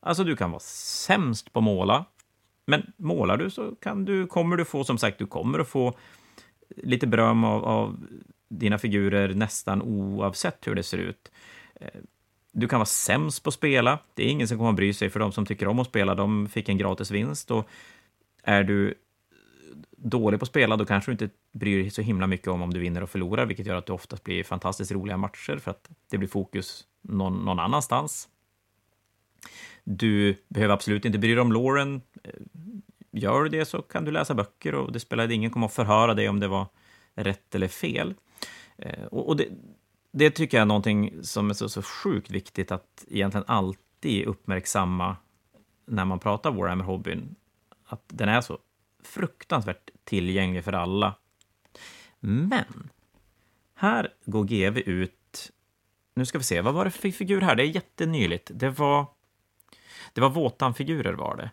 Alltså, du kan vara sämst på att måla, men målar du så kan du, kommer du få, som sagt, du kommer att få lite beröm av, av dina figurer nästan oavsett hur det ser ut. Eh, du kan vara sämst på att spela. Det är ingen som kommer att bry sig, för de som tycker om att spela, de fick en gratis vinst. Och är du dålig på att spela, då kanske du inte bryr dig så himla mycket om om du vinner och förlorar, vilket gör att det oftast blir fantastiskt roliga matcher, för att det blir fokus någon, någon annanstans. Du behöver absolut inte bry dig om Lauren. Eh, gör du det så kan du läsa böcker och det spelar ingen kommer att förhöra dig om det var rätt eller fel. Eh, och, och det, det, tycker jag är någonting som är så, så sjukt viktigt att egentligen alltid uppmärksamma när man pratar Warhammer-hobbyn. Att den är så fruktansvärt tillgänglig för alla. Men här går GV ut... Nu ska vi se, vad var det för figur här? Det är jättenyligt. Det var... Det var Våtan-figurer var det.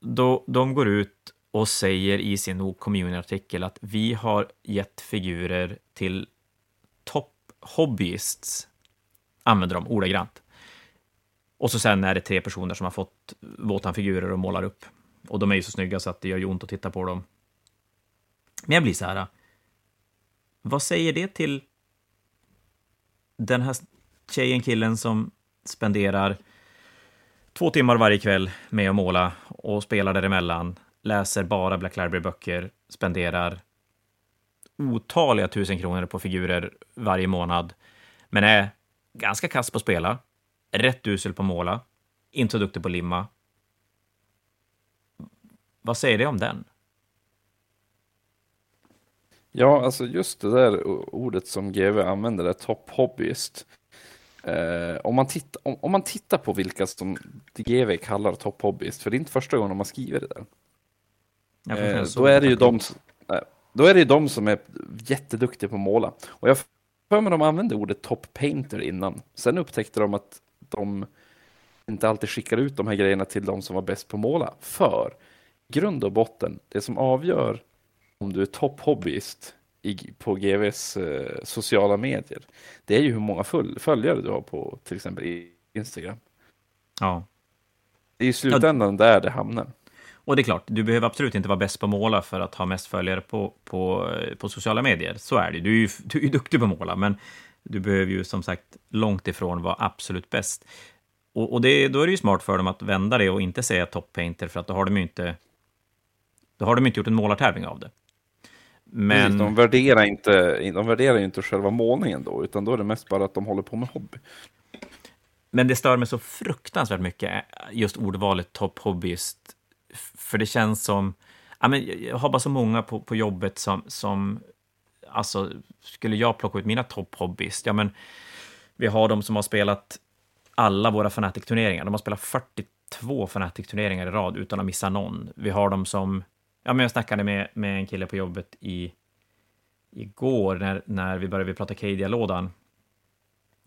Då, de går ut och säger i sin community-artikel att vi har gett figurer till top hobbyists, använder de ordagrant. Och så sen är det tre personer som har fått Wotan-figurer och målar upp. Och de är ju så snygga så att det gör ju ont att titta på dem. Men jag blir så här, äh, vad säger det till den här tjejen, killen som spenderar två timmar varje kväll med att måla och spelar däremellan, läser bara Black Library-böcker, spenderar otaliga tusen kronor på figurer varje månad, men är ganska kass på att spela, rätt usel på att måla, inte så duktig på att limma. Vad säger det om den? Ja, alltså just det där ordet som GV använder, är top hobbyist. Eh, om, man titta, om, om, man tittar på vilka som GV kallar top hobbyist, för det är inte första gången man skriver det där. Eh, då är det ju de, då är det de som är jätteduktiga på att måla. Och jag för mig de använde ordet top painter innan. Sen upptäckte de att de inte alltid skickar ut de här grejerna till de som var bäst på att måla. För grund och botten, det som avgör om du är top hobbyist på GVs eh, sociala medier, det är ju hur många följare du har på till exempel Instagram. Ja. Det är i slutändan ja. där det hamnar. Och det är klart, du behöver absolut inte vara bäst på att måla för att ha mest följare på, på, på sociala medier. Så är det. Du är ju du är duktig på att måla, men du behöver ju som sagt långt ifrån vara absolut bäst. Och, och det, då är det ju smart för dem att vända det och inte säga top painter, för att då har de ju inte, då har de inte gjort en målartävling av det. Men... de, värderar inte, de värderar inte själva målningen då, utan då är det mest bara att de håller på med hobby. Men det stör mig så fruktansvärt mycket, just ordvalet top hobbyist för det känns som... Ja, men jag har bara så många på, på jobbet som, som... Alltså, skulle jag plocka ut mina topphobbys, ja men... Vi har de som har spelat alla våra Fnatic-turneringar. De har spelat 42 Fnatic-turneringar i rad utan att missa någon. Vi har de som... Ja, men jag snackade med, med en kille på jobbet i, igår när, när vi började prata Cadia-lådan.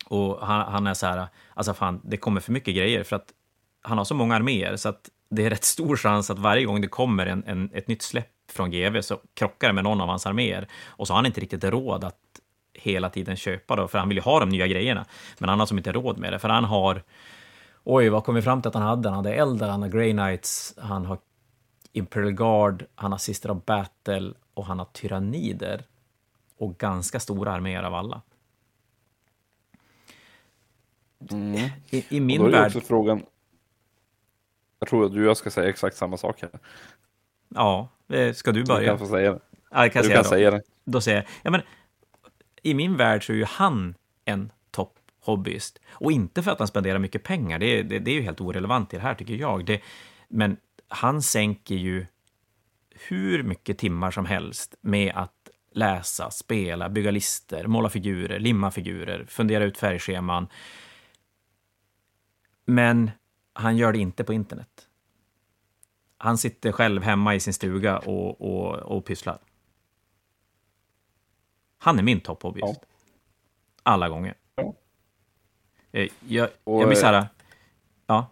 Och han, han, är så här, alltså fan, det kommer för mycket grejer för att han har så många arméer så att det är rätt stor chans att varje gång det kommer en, en, ett nytt släpp från GV så krockar det med någon av hans arméer. Och så har han inte riktigt råd att hela tiden köpa då, för han vill ju ha de nya grejerna. Men han har som inte råd med det, för han har... Oj, vad kom vi fram till att han hade? Han hade Eldar, han har Grey Knights, han har Imperial Guard, han har Sister of Battle och han har Tyrannider. Och ganska stora arméer av alla. Mm. I, I, min värld... frågan, jag tror att du och jag ska säga exakt samma sak här. Ja, eh, ska du börja? Du kan säga det. Ja, jag kan du säga kan då. säga det. Då säger jag, ja men i min värld så är ju han en topp hobbyist. Och inte för att han spenderar mycket pengar, det, det, det är ju helt orelevant i det här tycker jag. Det, men han sänker ju hur mycket timmar som helst med att läsa, spela, bygga lister, måla figurer, limma figurer, fundera ut färgscheman. Men han gör det inte på internet. Han sitter själv hemma i sin stuga och, och, och pysslar. Han är min topphobbyist. Ja. Alla gånger. Ja. Eh, jag, jag blir så här... Eh, ja.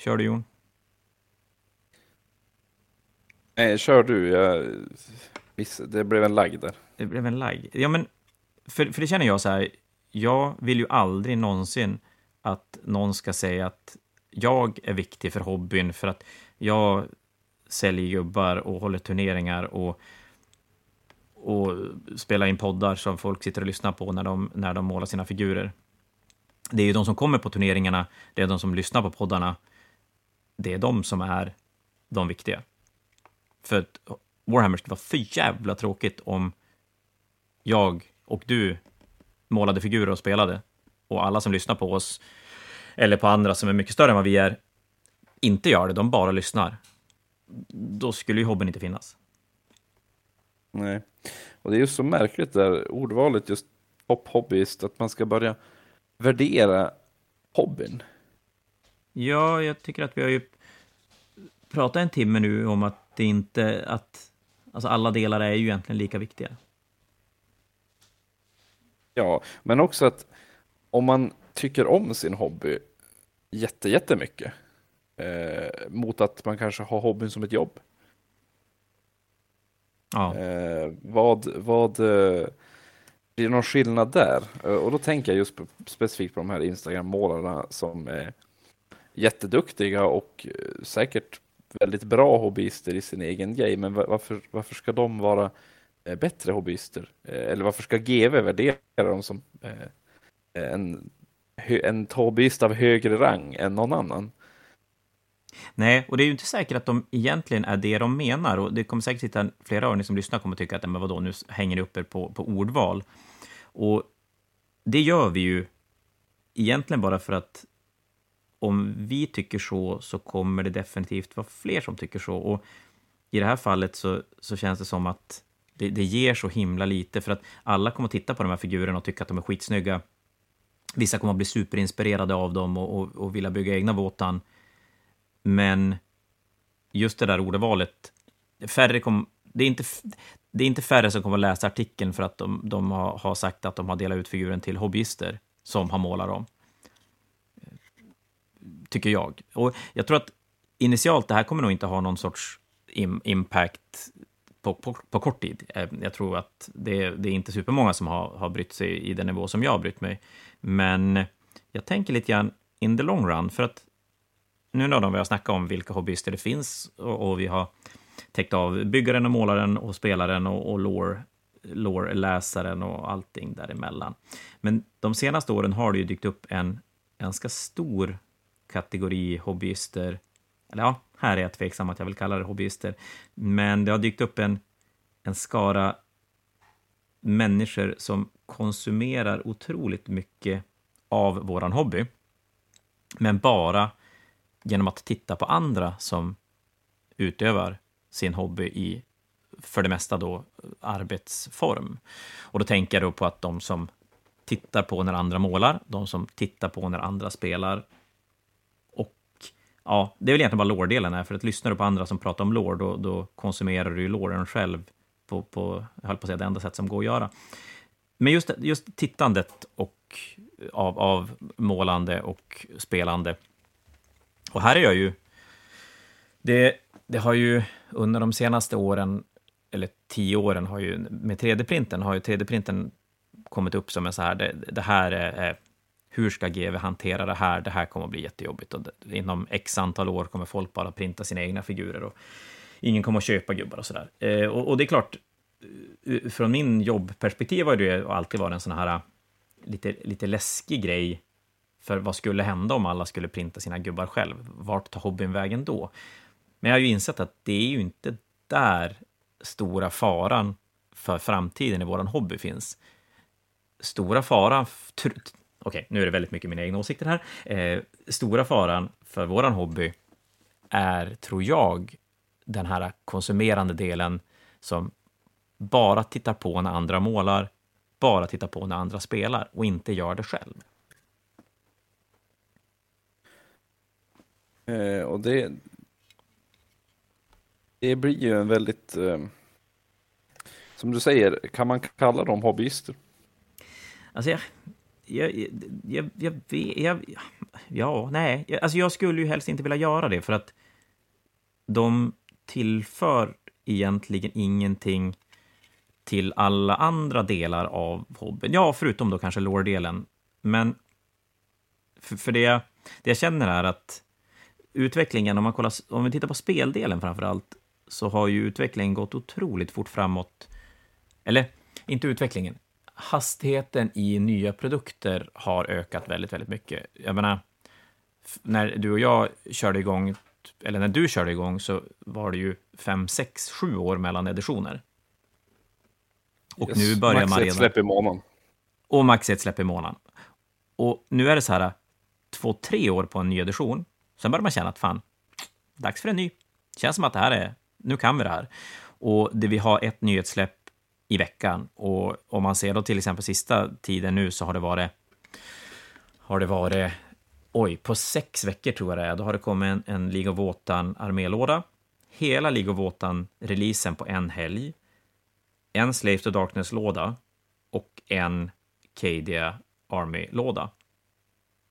Kör du, Jon. Nej, kör du. Jag, det blev en lagg där. Det blev en lagg. Ja, men för, för det känner jag så här. Jag vill ju aldrig någonsin att någon ska säga att jag är viktig för hobbyn för att jag säljer gubbar och håller turneringar och, och spelar in poddar som folk sitter och lyssnar på när de, när de målar sina figurer. Det är ju de som kommer på turneringarna, det är de som lyssnar på poddarna. Det är de som är de viktiga. För att Warhammer skulle vara för jävla tråkigt om jag och du målade figurer och spelade och alla som lyssnar på oss eller på andra som är mycket större än vad vi är inte gör det, de bara lyssnar. Då skulle ju hobbyn inte finnas. Nej, och det är just så märkligt där ordvalet just topp-hobbyist, att man ska börja värdera hobbyn. Ja, jag tycker att vi har ju pratat en timme nu om att det inte, att alltså alla delar är ju egentligen lika viktiga. Ja, men också att om man tycker om sin hobby jätte, jättemycket eh, mot att man kanske har hobbyn som ett jobb. Ja. Eh, vad, vad, eh, blir det någon skillnad där? Eh, och då tänker jag just på, specifikt på de här Instagram-målarna som är jätteduktiga och eh, säkert väldigt bra hobbyister i sin egen grej, men varför, varför ska de vara eh, bättre hobbyister? Eh, eller varför ska GV värdera dem som en, en hobbyist av högre rang än någon annan? Nej, och det är ju inte säkert att de egentligen är det de menar. Och det kommer säkert sitta flera av er som lyssnar kommer tycka att men vadå, nu hänger ni upp er på, på ordval. Och det gör vi ju egentligen bara för att om vi tycker så, så kommer det definitivt vara fler som tycker så. Och i det här fallet så, så känns det som att det, det ger så himla lite, för att alla kommer att titta på de här figurerna och tycka att de är skitsnygga. Vissa kommer att bli superinspirerade av dem och, och, och vilja bygga egna Wotan. Men just det där ordvalet, färre kom, det, är inte, det är inte färre som kommer att läsa artikeln för att de, de har, har, sagt att de har delat ut figuren till hobbyister som har målat dem. Tycker jag. Och jag tror att initialt, det här kommer nog inte ha någon sorts im, impact på, på, på, kort tid. Eh, jag tror att det, det är inte supermånga som har, har brytt sig i den nivå som jag har brytt mig. Men jag tänker lite grann in the long run, för att nu när vi har snackat om vilka hobbyister det finns och, och vi har täckt av byggaren och målaren och spelaren och, och lore, lore-läsaren och allting däremellan. Men de senaste åren har det ju dykt upp en ganska stor kategori hobbyister. Eller ja, här är jag tveksam att jag vill kalla det hobbyister. Men det har dykt upp en, en skara människor som konsumerar otroligt mycket av våran hobby. Men bara genom att titta på andra som utövar sin hobby i, för det mesta då, arbetsform. Och då tänker jag då på att de som tittar på när andra målar, de som tittar på när andra spelar. Ja, det är väl egentligen bara lårdelen för att lyssnar du på andra som pratar om lår, då, då konsumerar du ju låren själv på, på, jag höll på att säga, det enda sätt som går att göra. Men just, just tittandet och av, av målande och spelande och här är jag ju... Det, det har ju under de senaste åren, eller tio åren, har ju med 3D-printen, har ju 3D-printen kommit upp som en så här, det, det här är, hur ska GV hantera det här? Det här kommer att bli jättejobbigt och inom x antal år kommer folk bara printa sina egna figurer och ingen kommer att köpa gubbar och sådär. Eh, och, och, det är klart, eh, eh, från min jobbperspektiv har det alltid varit en sån här eh, lite, lite läskig grej för vad skulle hända om alla skulle printa sina gubbar själv? Vart tar hobbyn vägen då? Men jag har ju insett att det är ju inte där stora faran för framtiden i vår hobby finns. Stora faran... Okej, nu är det väldigt mycket mina egna åsikter här. Eh, stora faran för vår hobby är, tror jag, den här konsumerande delen som bara tittar på när andra målar, bara tittar på när andra spelar och inte gör det själv. Eh, och det, det blir ju en väldigt, eh, som du säger, kan man kalla dem hobbyister? Alltså jag, jag, jag, jag, jag, ja, nej, alltså jag skulle ju helst inte vilja göra det för att de tillför egentligen ingenting till alla andra delar av hobbyn. Ja, förutom då kanske lore-delen. Men För, för det, jag, det jag känner är att utvecklingen, om, man kollar, om vi tittar på speldelen framför allt, så har ju utvecklingen gått otroligt fort framåt. Eller, inte utvecklingen. Hastigheten i nya produkter har ökat väldigt, väldigt mycket. Jag menar, när du och jag körde igång, eller när du körde igång, så var det ju fem, sex, sju år mellan editioner. Och yes, nu börjar man redan... ett släpp i månaden. Och max ett släpp i månaden. Och nu är det så här, två, tre år på en ny edition. Sen börjar man känna att fan, dags för en ny. Känns som att det här är, nu kan vi det här. Och det, vi har ett nyhetssläpp i veckan. Och om man ser då till exempel sista tiden nu så har det varit, har det varit, oj, på sex veckor tror jag det är, då har det kommit en, en League of Wotan armélåda. Hela League of Wotan-releasen på en helg. En Slave to Darkness-låda och en Cadia Army-låda.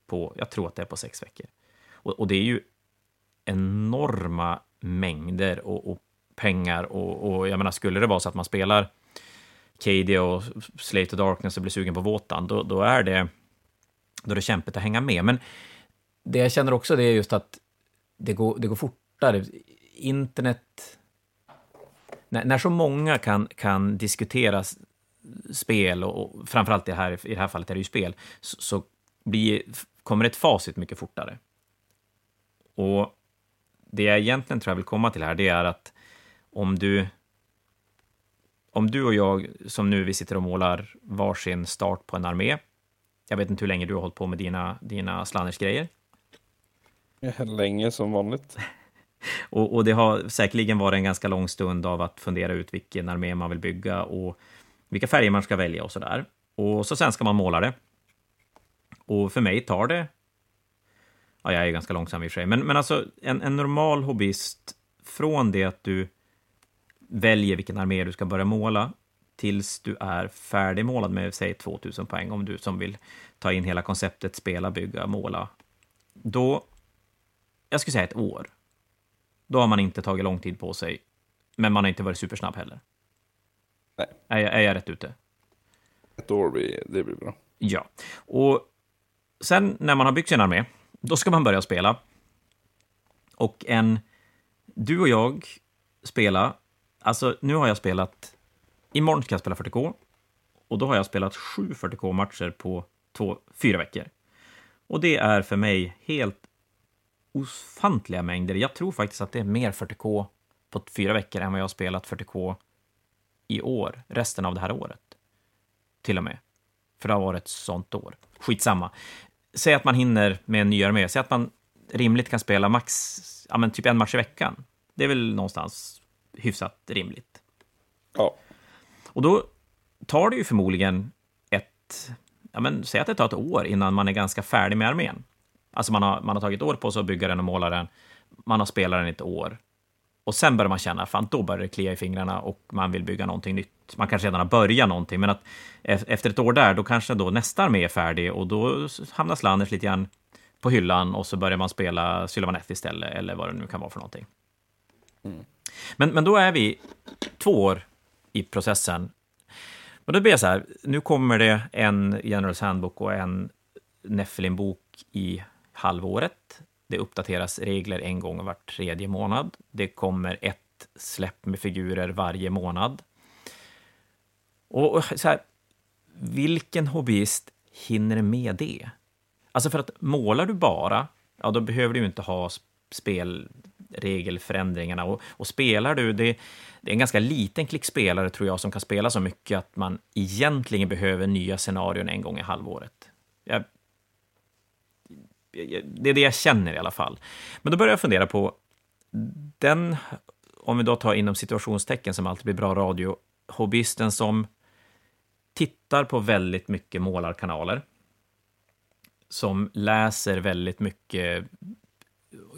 På, jag tror att det är på sex veckor. Och, och det är ju enorma mängder och, och pengar och, och, jag menar, skulle det vara så att man spelar KD och Slate of Darkness och blir sugen på Våtan, då, då, är det, då är det kämpigt att hänga med. Men det jag känner också det är just att det går, det går fortare. Internet... När, när så många kan, kan diskutera spel, och, och framförallt det här, i det här fallet är det ju spel, så, så blir, kommer ett facit mycket fortare. Och det jag egentligen tror jag vill komma till här, det är att om du om du och jag, som nu vi sitter och målar varsin start på en armé, jag vet inte hur länge du har hållit på med dina, dina Slanners-grejer. Länge som vanligt. och, och, det har säkerligen varit en ganska lång stund av att fundera ut vilken armé man vill bygga och vilka färger man ska välja och sådär. Och så sen ska man måla det. Och för mig tar det... Ja, jag är ganska långsam i och för sig, men, men alltså en, en normal hobbyist, från det att du väljer vilken armé du ska börja måla tills du är färdigmålad med, säg 2000 poäng, om du som vill ta in hela konceptet spela, bygga, måla. Då, jag skulle säga ett år. Då har man inte tagit lång tid på sig, men man har inte varit supersnabb heller. Nej. Är jag, är jag rätt ute? Ett år, blir, det blir bra. Ja, och sen när man har byggt sin armé, då ska man börja spela. Och en... Du och jag spela Alltså, nu har jag spelat... Imorgon ska jag spela 40K. Och då har jag spelat sju 40K-matcher på två, fyra veckor. Och det är för mig helt ofantliga mängder. Jag tror faktiskt att det är mer 40K på fyra veckor än vad jag har spelat 40K i år, resten av det här året. Till och med. För det har varit ett sånt år. Skitsamma. Säg att man hinner med en ny armé. Säg att man rimligt kan spela max, ja men typ en match i veckan. Det är väl någonstans hyfsat rimligt. Ja. Och då tar det ju förmodligen ett, ja men säg att det tar ett år innan man är ganska färdig med armén. Alltså man har, man har tagit år på sig att bygga den och måla den, man har spelat den ett år. Och sen börjar man känna, fan då börjar det klia i fingrarna och man vill bygga någonting nytt. Man kanske redan har börjat någonting, men att efter ett år där, då kanske då nästa armé är färdig och då hamnar Slanners lite grann på hyllan och så börjar man spela Sylvaneth istället, eller vad det nu kan vara för någonting. Mm. Men, men då är vi två år i processen. Och då blir jag så här, nu kommer det en Generals Handbook och en Neffelin-bok i halvåret. Det uppdateras regler en gång var tredje månad. Det kommer ett släpp med figurer varje månad. Och så här, vilken hobbyist hinner med det? Alltså för att målar du bara, ja då behöver du inte ha spel regelförändringarna. Och, och spelar du, det, det, är en ganska liten klick spelare tror jag som kan spela så mycket att man egentligen behöver nya scenarion en gång i halvåret. Jag, det är det jag känner i alla fall. Men då börjar jag fundera på den, om vi då tar inom situationstecken som alltid blir bra radio, hobbyisten som tittar på väldigt mycket målarkanaler, som läser väldigt mycket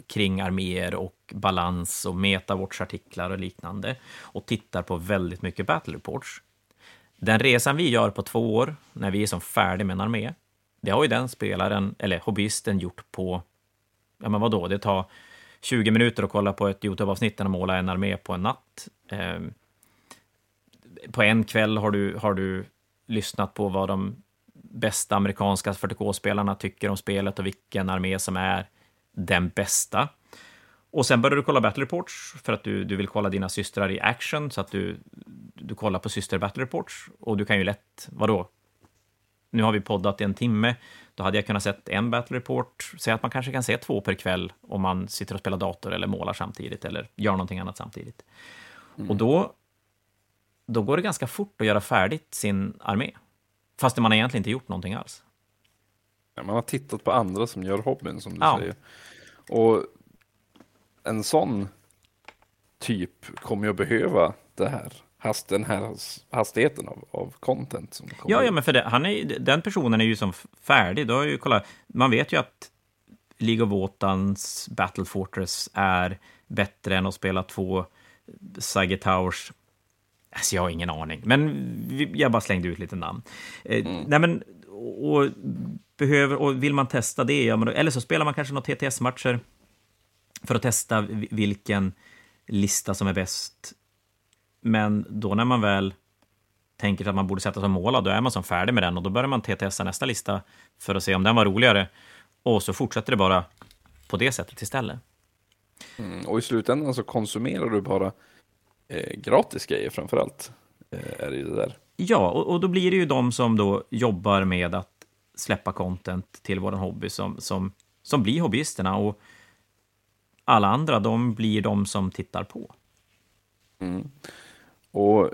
kring arméer och balans och metawatch-artiklar och liknande och tittar på väldigt mycket battle reports. Den resan vi gör på två år, när vi är som färdiga med en armé, det har ju den spelaren, eller hobbyisten, gjort på, ja men vadå, det tar 20 minuter att kolla på ett YouTube-avsnitt och måla en armé på en natt. Eh, på en kväll har du, har du lyssnat på vad de bästa amerikanska 40K-spelarna tycker om spelet och vilken armé som är den bästa. Och sen börjar du kolla Battle Reports för att du, du vill kolla dina systrar i action, så att du, du kollar på syster Battle Reports. Och du kan ju lätt, vadå? Nu har vi poddat i en timme, då hade jag kunnat sett en Battle Report. Säg att man kanske kan se två per kväll om man sitter och spelar dator eller målar samtidigt eller gör någonting annat samtidigt. Mm. Och då, då går det ganska fort att göra färdigt sin armé. Fast man egentligen inte gjort någonting alls. Man har tittat på andra som gör hobbyn, som du ja. säger. Och en sån typ kommer ju att behöva det här, hast, den här hastigheten av, av content. Som kommer ja, ja, men för det, han är, den personen är ju som färdig. Då är ju, kolla, man vet ju att League of Wotans Battle Fortress är bättre än att spela två Sage Towers. Alltså, jag har ingen aning, men jag bara slängde ut lite namn. Eh, mm. Nej, men, och, behöver, och vill man testa det, eller så spelar man kanske några TTS-matcher för att testa vilken lista som är bäst. Men då när man väl tänker att man borde sätta som mål, då är man som färdig med den och då börjar man TTSa nästa lista för att se om den var roligare. Och så fortsätter det bara på det sättet istället. Mm, och i slutändan så konsumerar du bara eh, gratis grejer framför allt. Eh, är det, ju det där. Ja, och, och, då blir det ju de som då jobbar med att släppa content till vår hobby som, som, som blir hobbyisterna. Och alla andra, de blir de som tittar på. Mm. Och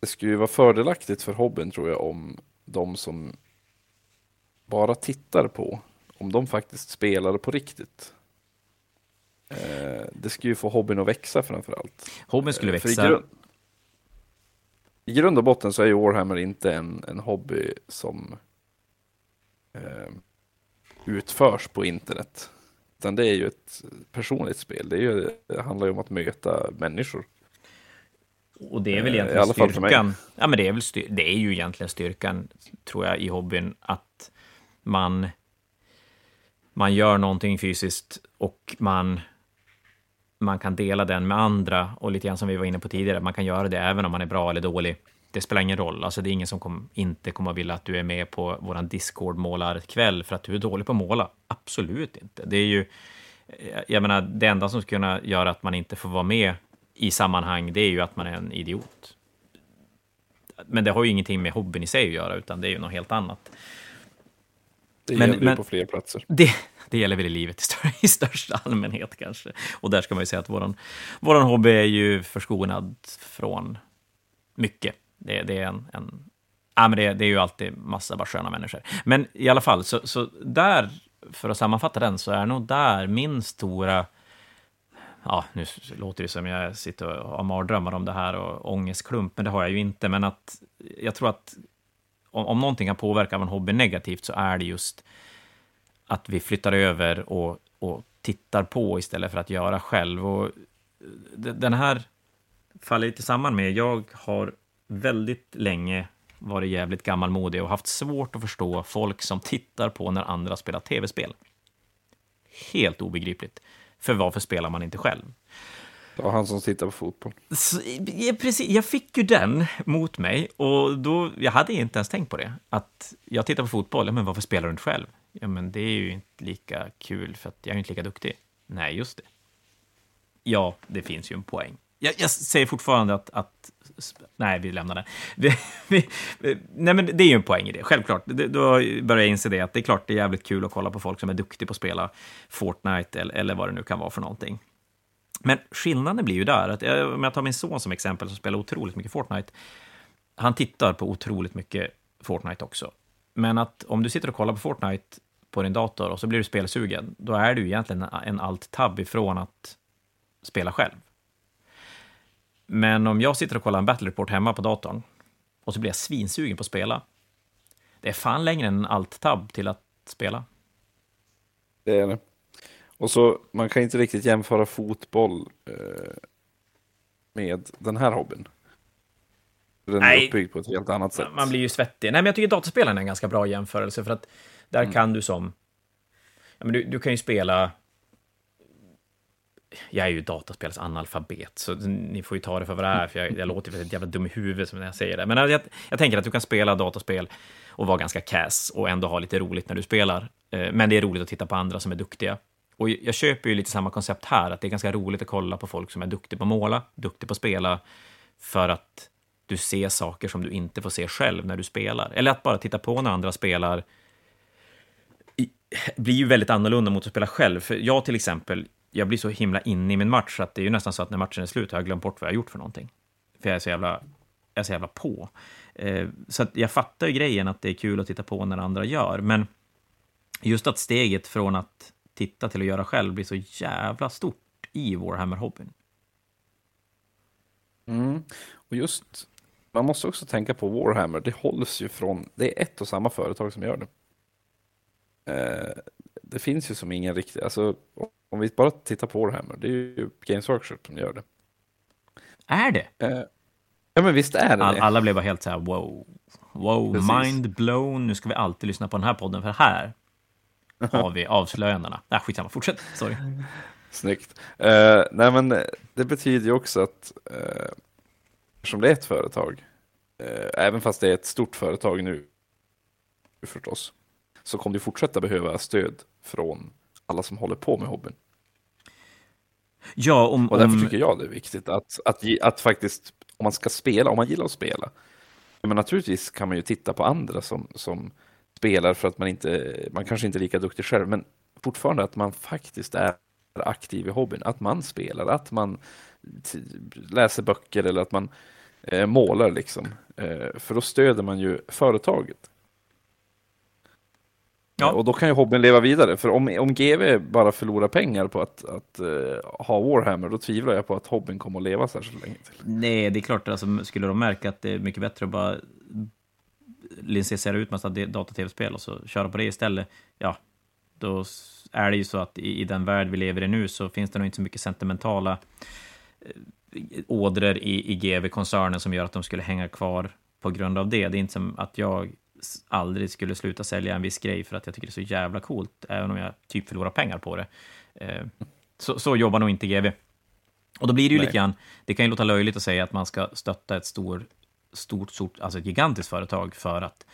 det skulle ju vara fördelaktigt för hobbyn tror jag om de som bara tittar på, om de faktiskt spelar på riktigt. Eh, det skulle ju få hobbyn att växa framför allt. Hobbyn skulle eh, växa. I grund, och botten så är ju Warhammer inte en, en hobby som eh, utförs på internet. Utan det är ju ett personligt spel. Det, är ju, det handlar ju om att möta människor. Och det är väl eh, egentligen alla styrkan. Ja, men det är, väl styr, det är ju egentligen styrkan, tror jag, i hobbyn. Att man, man gör någonting fysiskt och man, man kan dela den med andra. Och lite grann som vi var inne på tidigare, man kan göra det även om man är bra eller dålig det spelar ingen roll. Alltså, det är ingen som kom, inte kommer att vilja att du är med på vår Discord-målarkväll för att du är dålig på att måla. Absolut inte. Det är ju, eh, jag menar, det enda som skulle kunna göra att man inte får vara med i sammanhang, det är ju att man är en idiot. Men det har ju ingenting med hobbyn i sig att göra, utan det är ju något helt annat. Det gäller men, på fler platser. Det, det gäller väl i livet i, större, i största allmänhet kanske. Och där ska man ju säga att vår våran hobby är ju förskonad från mycket. Det, det är en... en ja, men det, det, är ju alltid massa bara sköna människor. Men i alla fall, så, så där, för att sammanfatta den, så är nog där min stora... Ja, nu låter det som jag sitter och har mardrömmar om det här och ångestklump, men det har jag ju inte. Men att jag tror att om, om någonting kan påverka en hobby negativt så är det just att vi flyttar över och, och tittar på istället för att göra själv. Och eh, den här faller lite samman med, jag har väldigt länge varit jävligt gammalmodig och haft svårt att förstå folk som tittar på när andra spelar tv-spel. Helt obegripligt. För varför spelar man inte själv? Det var han som tittar på fotboll. Så, ja, precis, jag fick ju den mot mig och då, jag hade inte ens tänkt på det. Att jag tittar på fotboll, ja, men varför spelar du inte själv? Ja, men det är ju inte lika kul för att jag är inte lika duktig. Nej, just det. Ja, det finns ju en poäng. Jag, jag säger fortfarande att, att, Nej, vi lämnar det. Vi, nej, men det är ju en poäng i det, självklart. Det, då börjar jag inse det, att det är klart det är jävligt kul att kolla på folk som är duktiga på att spela Fortnite eller, eller vad det nu kan vara för någonting. Men skillnaden blir ju där, att jag, om jag tar min son som exempel, som spelar otroligt mycket Fortnite, han tittar på otroligt mycket Fortnite också. Men att om du sitter och kollar på Fortnite på din dator och så blir du spelsugen, då är du egentligen en alt-tab ifrån att spela själv. Men om jag sitter och kollar en battle report hemma på datorn och så blir jag svinsugen på att spela. Det är fan längre än en alt-tab till att spela. Det är det. Och så, man kan inte riktigt jämföra fotboll eh, med den här hobbyn. Den Nej. är uppbyggd på ett helt annat sätt. Man blir ju svettig. Nej, men jag tycker dataspelen är en ganska bra jämförelse, för att där mm. kan du som... Ja, men du, du kan ju spela jag är ju dataspelsanalfabet, så ni får ju ta det för vad det är, för jag, jag låter ju jävla dum i huvudet när jag säger det. Men jag, jag tänker att du kan spela dataspel och vara ganska kass och ändå ha lite roligt när du spelar. Eh, men det är roligt att titta på andra som är duktiga. Och jag köper ju lite samma koncept här, att det är ganska roligt att kolla på folk som är duktiga på att måla, duktiga på att spela, för att du ser saker som du inte får se själv när du spelar. Eller att bara titta på när andra spelar blir ju väldigt annorlunda mot att spela själv. För jag till exempel, jag blir så himla inne i min match så att det är ju nästan så att när matchen är slut har jag glömt bort vad jag har gjort för någonting. För jag är så jävla, jag är så jävla på. Eh, så att jag fattar ju grejen att det är kul att titta på när andra gör, men just att steget från att titta till att göra själv blir så jävla stort i Warhammer-hobbyn. Mm. Och just, man måste också tänka på Warhammer, det hålls ju från, det är ett och samma företag som gör det. Eh, det finns ju som ingen riktig, alltså om vi bara tittar på Warhammer, det är ju Games Workshop som gör det. Är det? Eh, ja men visst är det All, Alla blev bara helt så här wow, wow, Precis. mind blown, nu ska vi alltid lyssna på den här podden, för här har vi avslöjandena. Nej, skitsamma, fortsätt, sorry. Snyggt. Uh, nej men det betyder ju också att uh, eftersom det är ett företag, uh, även fast det är ett stort företag nu förstås, så kommer du fortsätta behöva stöd från alla som håller på med hobbyn. Ja, om, och därför om... tycker jag det är viktigt att, att, att faktiskt, om man ska spela, om man gillar att spela, men naturligtvis kan man ju titta på andra som, som spelar för att man inte, man kanske inte är lika duktig själv, men fortfarande att man faktiskt är aktiv i hobbyn, att man spelar, att man läser böcker eller att man eh, målar liksom. Eh, för då stöder man ju företaget. Ja. Och då kan ju hobbyn leva vidare, för om, om GV bara förlorar pengar på att, att uh, ha Warhammer, då tvivlar jag på att hobbyn kommer att leva särskilt länge till. Nej, det är klart, alltså, skulle de märka att det är mycket bättre att bara licensiera ut massa data-tv-spel och så köra på det istället, ja, då är det ju så att i, i den värld vi lever i nu så finns det nog inte så mycket sentimentala eh, ådror i, i GV-koncernen som gör att de skulle hänga kvar på grund av det. Det är inte som att jag aldrig skulle sluta sälja en viss grej för att jag tycker det är så jävla coolt, även om jag typ förlorar pengar på det. Eh, så, så jobbar nog inte GV. Och då blir det ju Nej. lite grann, det kan ju låta löjligt att säga att man ska stötta ett stor, stort, stort, alltså ett gigantiskt företag för att,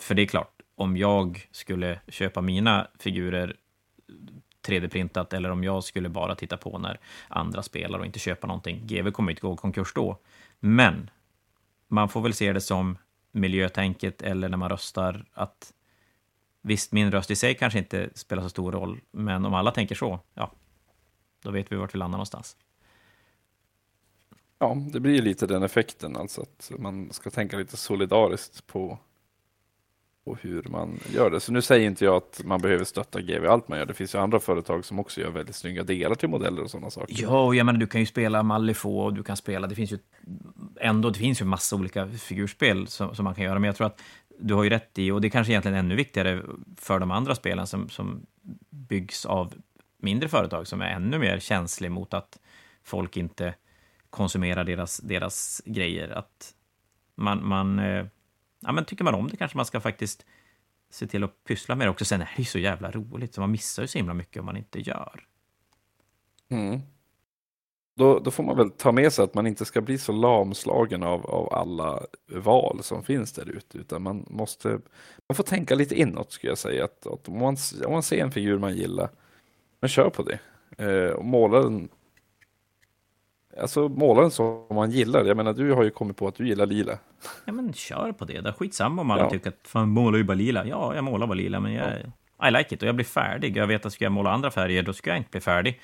för det är klart, om jag skulle köpa mina figurer 3D-printat eller om jag skulle bara titta på när andra spelar och inte köpa någonting. GV kommer inte gå i konkurs då. Men man får väl se det som miljötänket eller när man röstar att visst, min röst i sig kanske inte spelar så stor roll, men om alla tänker så, ja, då vet vi vart vi landar någonstans. Ja, det blir lite den effekten, alltså att man ska tänka lite solidariskt på på hur man gör det. Så nu säger inte jag att man behöver stötta GV allt man gör. Det finns ju andra företag som också gör väldigt snygga delar till modeller och sådana saker. Ja, och jag menar, du kan ju spela Malifaux och du kan spela, det finns ju ändå, det finns ju massa olika figurspel som, som man kan göra, men jag tror att du har ju rätt i, och det är kanske egentligen ännu viktigare för de andra spelen som, som byggs av mindre företag som är ännu mer känsliga mot att folk inte konsumerar deras, deras grejer. Att man, man eh, ja, men tycker man om det kanske man ska faktiskt se till att pyssla med det också. Sen är det ju så jävla roligt, så man missar ju så himla mycket om man inte gör. Mm. Då, då får man väl ta med sig att man inte ska bli så lamslagen av, av alla val som finns där ute, utan man måste, man får tänka lite inåt skulle jag säga. Att, att om, man, om man ser en figur man gillar, men kör på det. Eh, och måla den Alltså måla den som man gillar. Jag menar, du har ju kommit på att du gillar lila. Ja, men kör på det. Det är skitsamma om alla ja. tycker att fan, målar ju bara lila. Ja, jag målar bara lila, men jag, ja. I like it. Och jag blir färdig. Jag vet att ska jag måla andra färger, då ska jag inte bli färdig.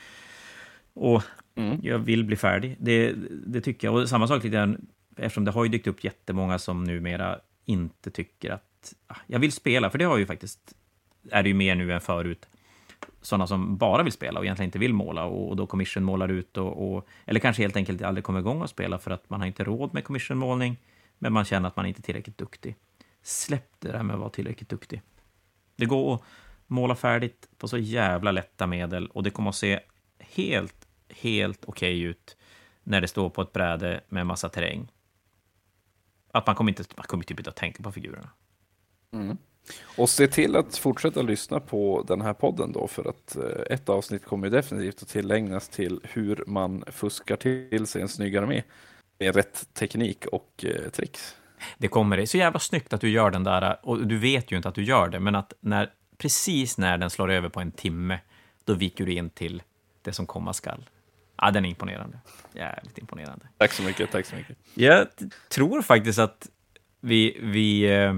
Och mm. jag vill bli färdig. Det, det tycker jag. Och samma sak lite grann, eftersom det har ju dykt upp jättemånga som numera inte tycker att... Ah, jag vill spela, för det har ju faktiskt... Är det ju mer nu än förut sådana som bara vill spela och egentligen inte vill måla och, då commission målar ut och, och, eller kanske helt enkelt aldrig kommer igång och spela för att man har inte råd med commissionmålning, men man känner att man inte är tillräckligt duktig. Släpp det där med att vara tillräckligt duktig. Det går att måla färdigt på så jävla lätta medel och det kommer att se helt, helt okej okay ut när det står på ett bräde med massa terräng. Att man kommer inte, man kommer typ inte att tänka på figurerna. Mm. Och se till att fortsätta lyssna på den här podden då, för att eh, ett avsnitt kommer definitivt att tillägnas till hur man fuskar till sig en snygg armé med rätt teknik och eh, tricks. Det kommer. Det är så jävla snyggt att du gör den där, och du vet ju inte att du gör det, men att när, precis när den slår över på en timme, då viker du in till det som komma skall. Ja, den är imponerande. Jävligt imponerande. Tack så mycket, tack så mycket. Jag tror faktiskt att vi, vi, eh,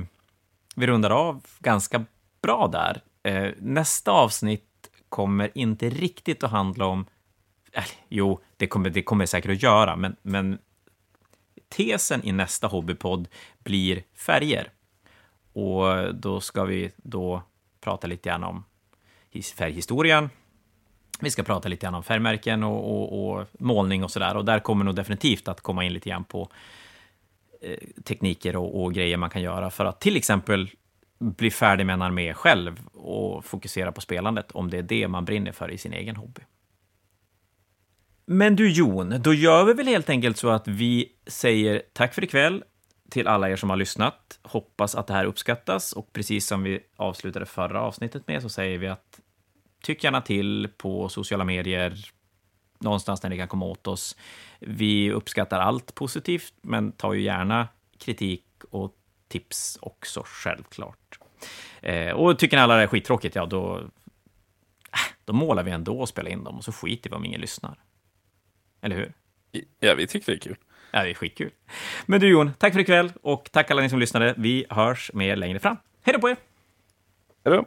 vi rundar av ganska bra där. Eh, nästa avsnitt kommer inte riktigt att handla om... Äh, jo, det kommer det kommer säkert att göra, men, men tesen i nästa hobbypodd blir färger. Och då ska vi då prata lite grann om färghistorien. Vi ska prata lite grann om färgmärken och, och, och målning och sådär. Och där kommer nog definitivt att komma in lite grann på Eh, tekniker och, och, grejer man kan göra för att till exempel bli färdig med en armé själv och fokusera på spelandet, om det är det man brinner för i sin egen hobby. Men du Jon, då gör vi väl helt enkelt så att vi säger tack för ikväll till alla er som har lyssnat. Hoppas att det här uppskattas och precis som vi avslutade förra avsnittet med så säger vi att tyck gärna till på sociala medier, någonstans där ni kan komma åt oss. Vi uppskattar allt positivt, men tar ju gärna kritik och tips också, självklart. Eh, och tycker ni alla det är skittråkigt, ja då, äh, då målar vi ändå och spelar in dem och så skiter vi om ingen lyssnar. Eller hur? Ja, vi tycker det är kul. Ja, det är skitkul. Men du Jon, tack för ikväll och tack alla ni som lyssnade. Vi hörs med er längre fram. Hej då på er! Hej då!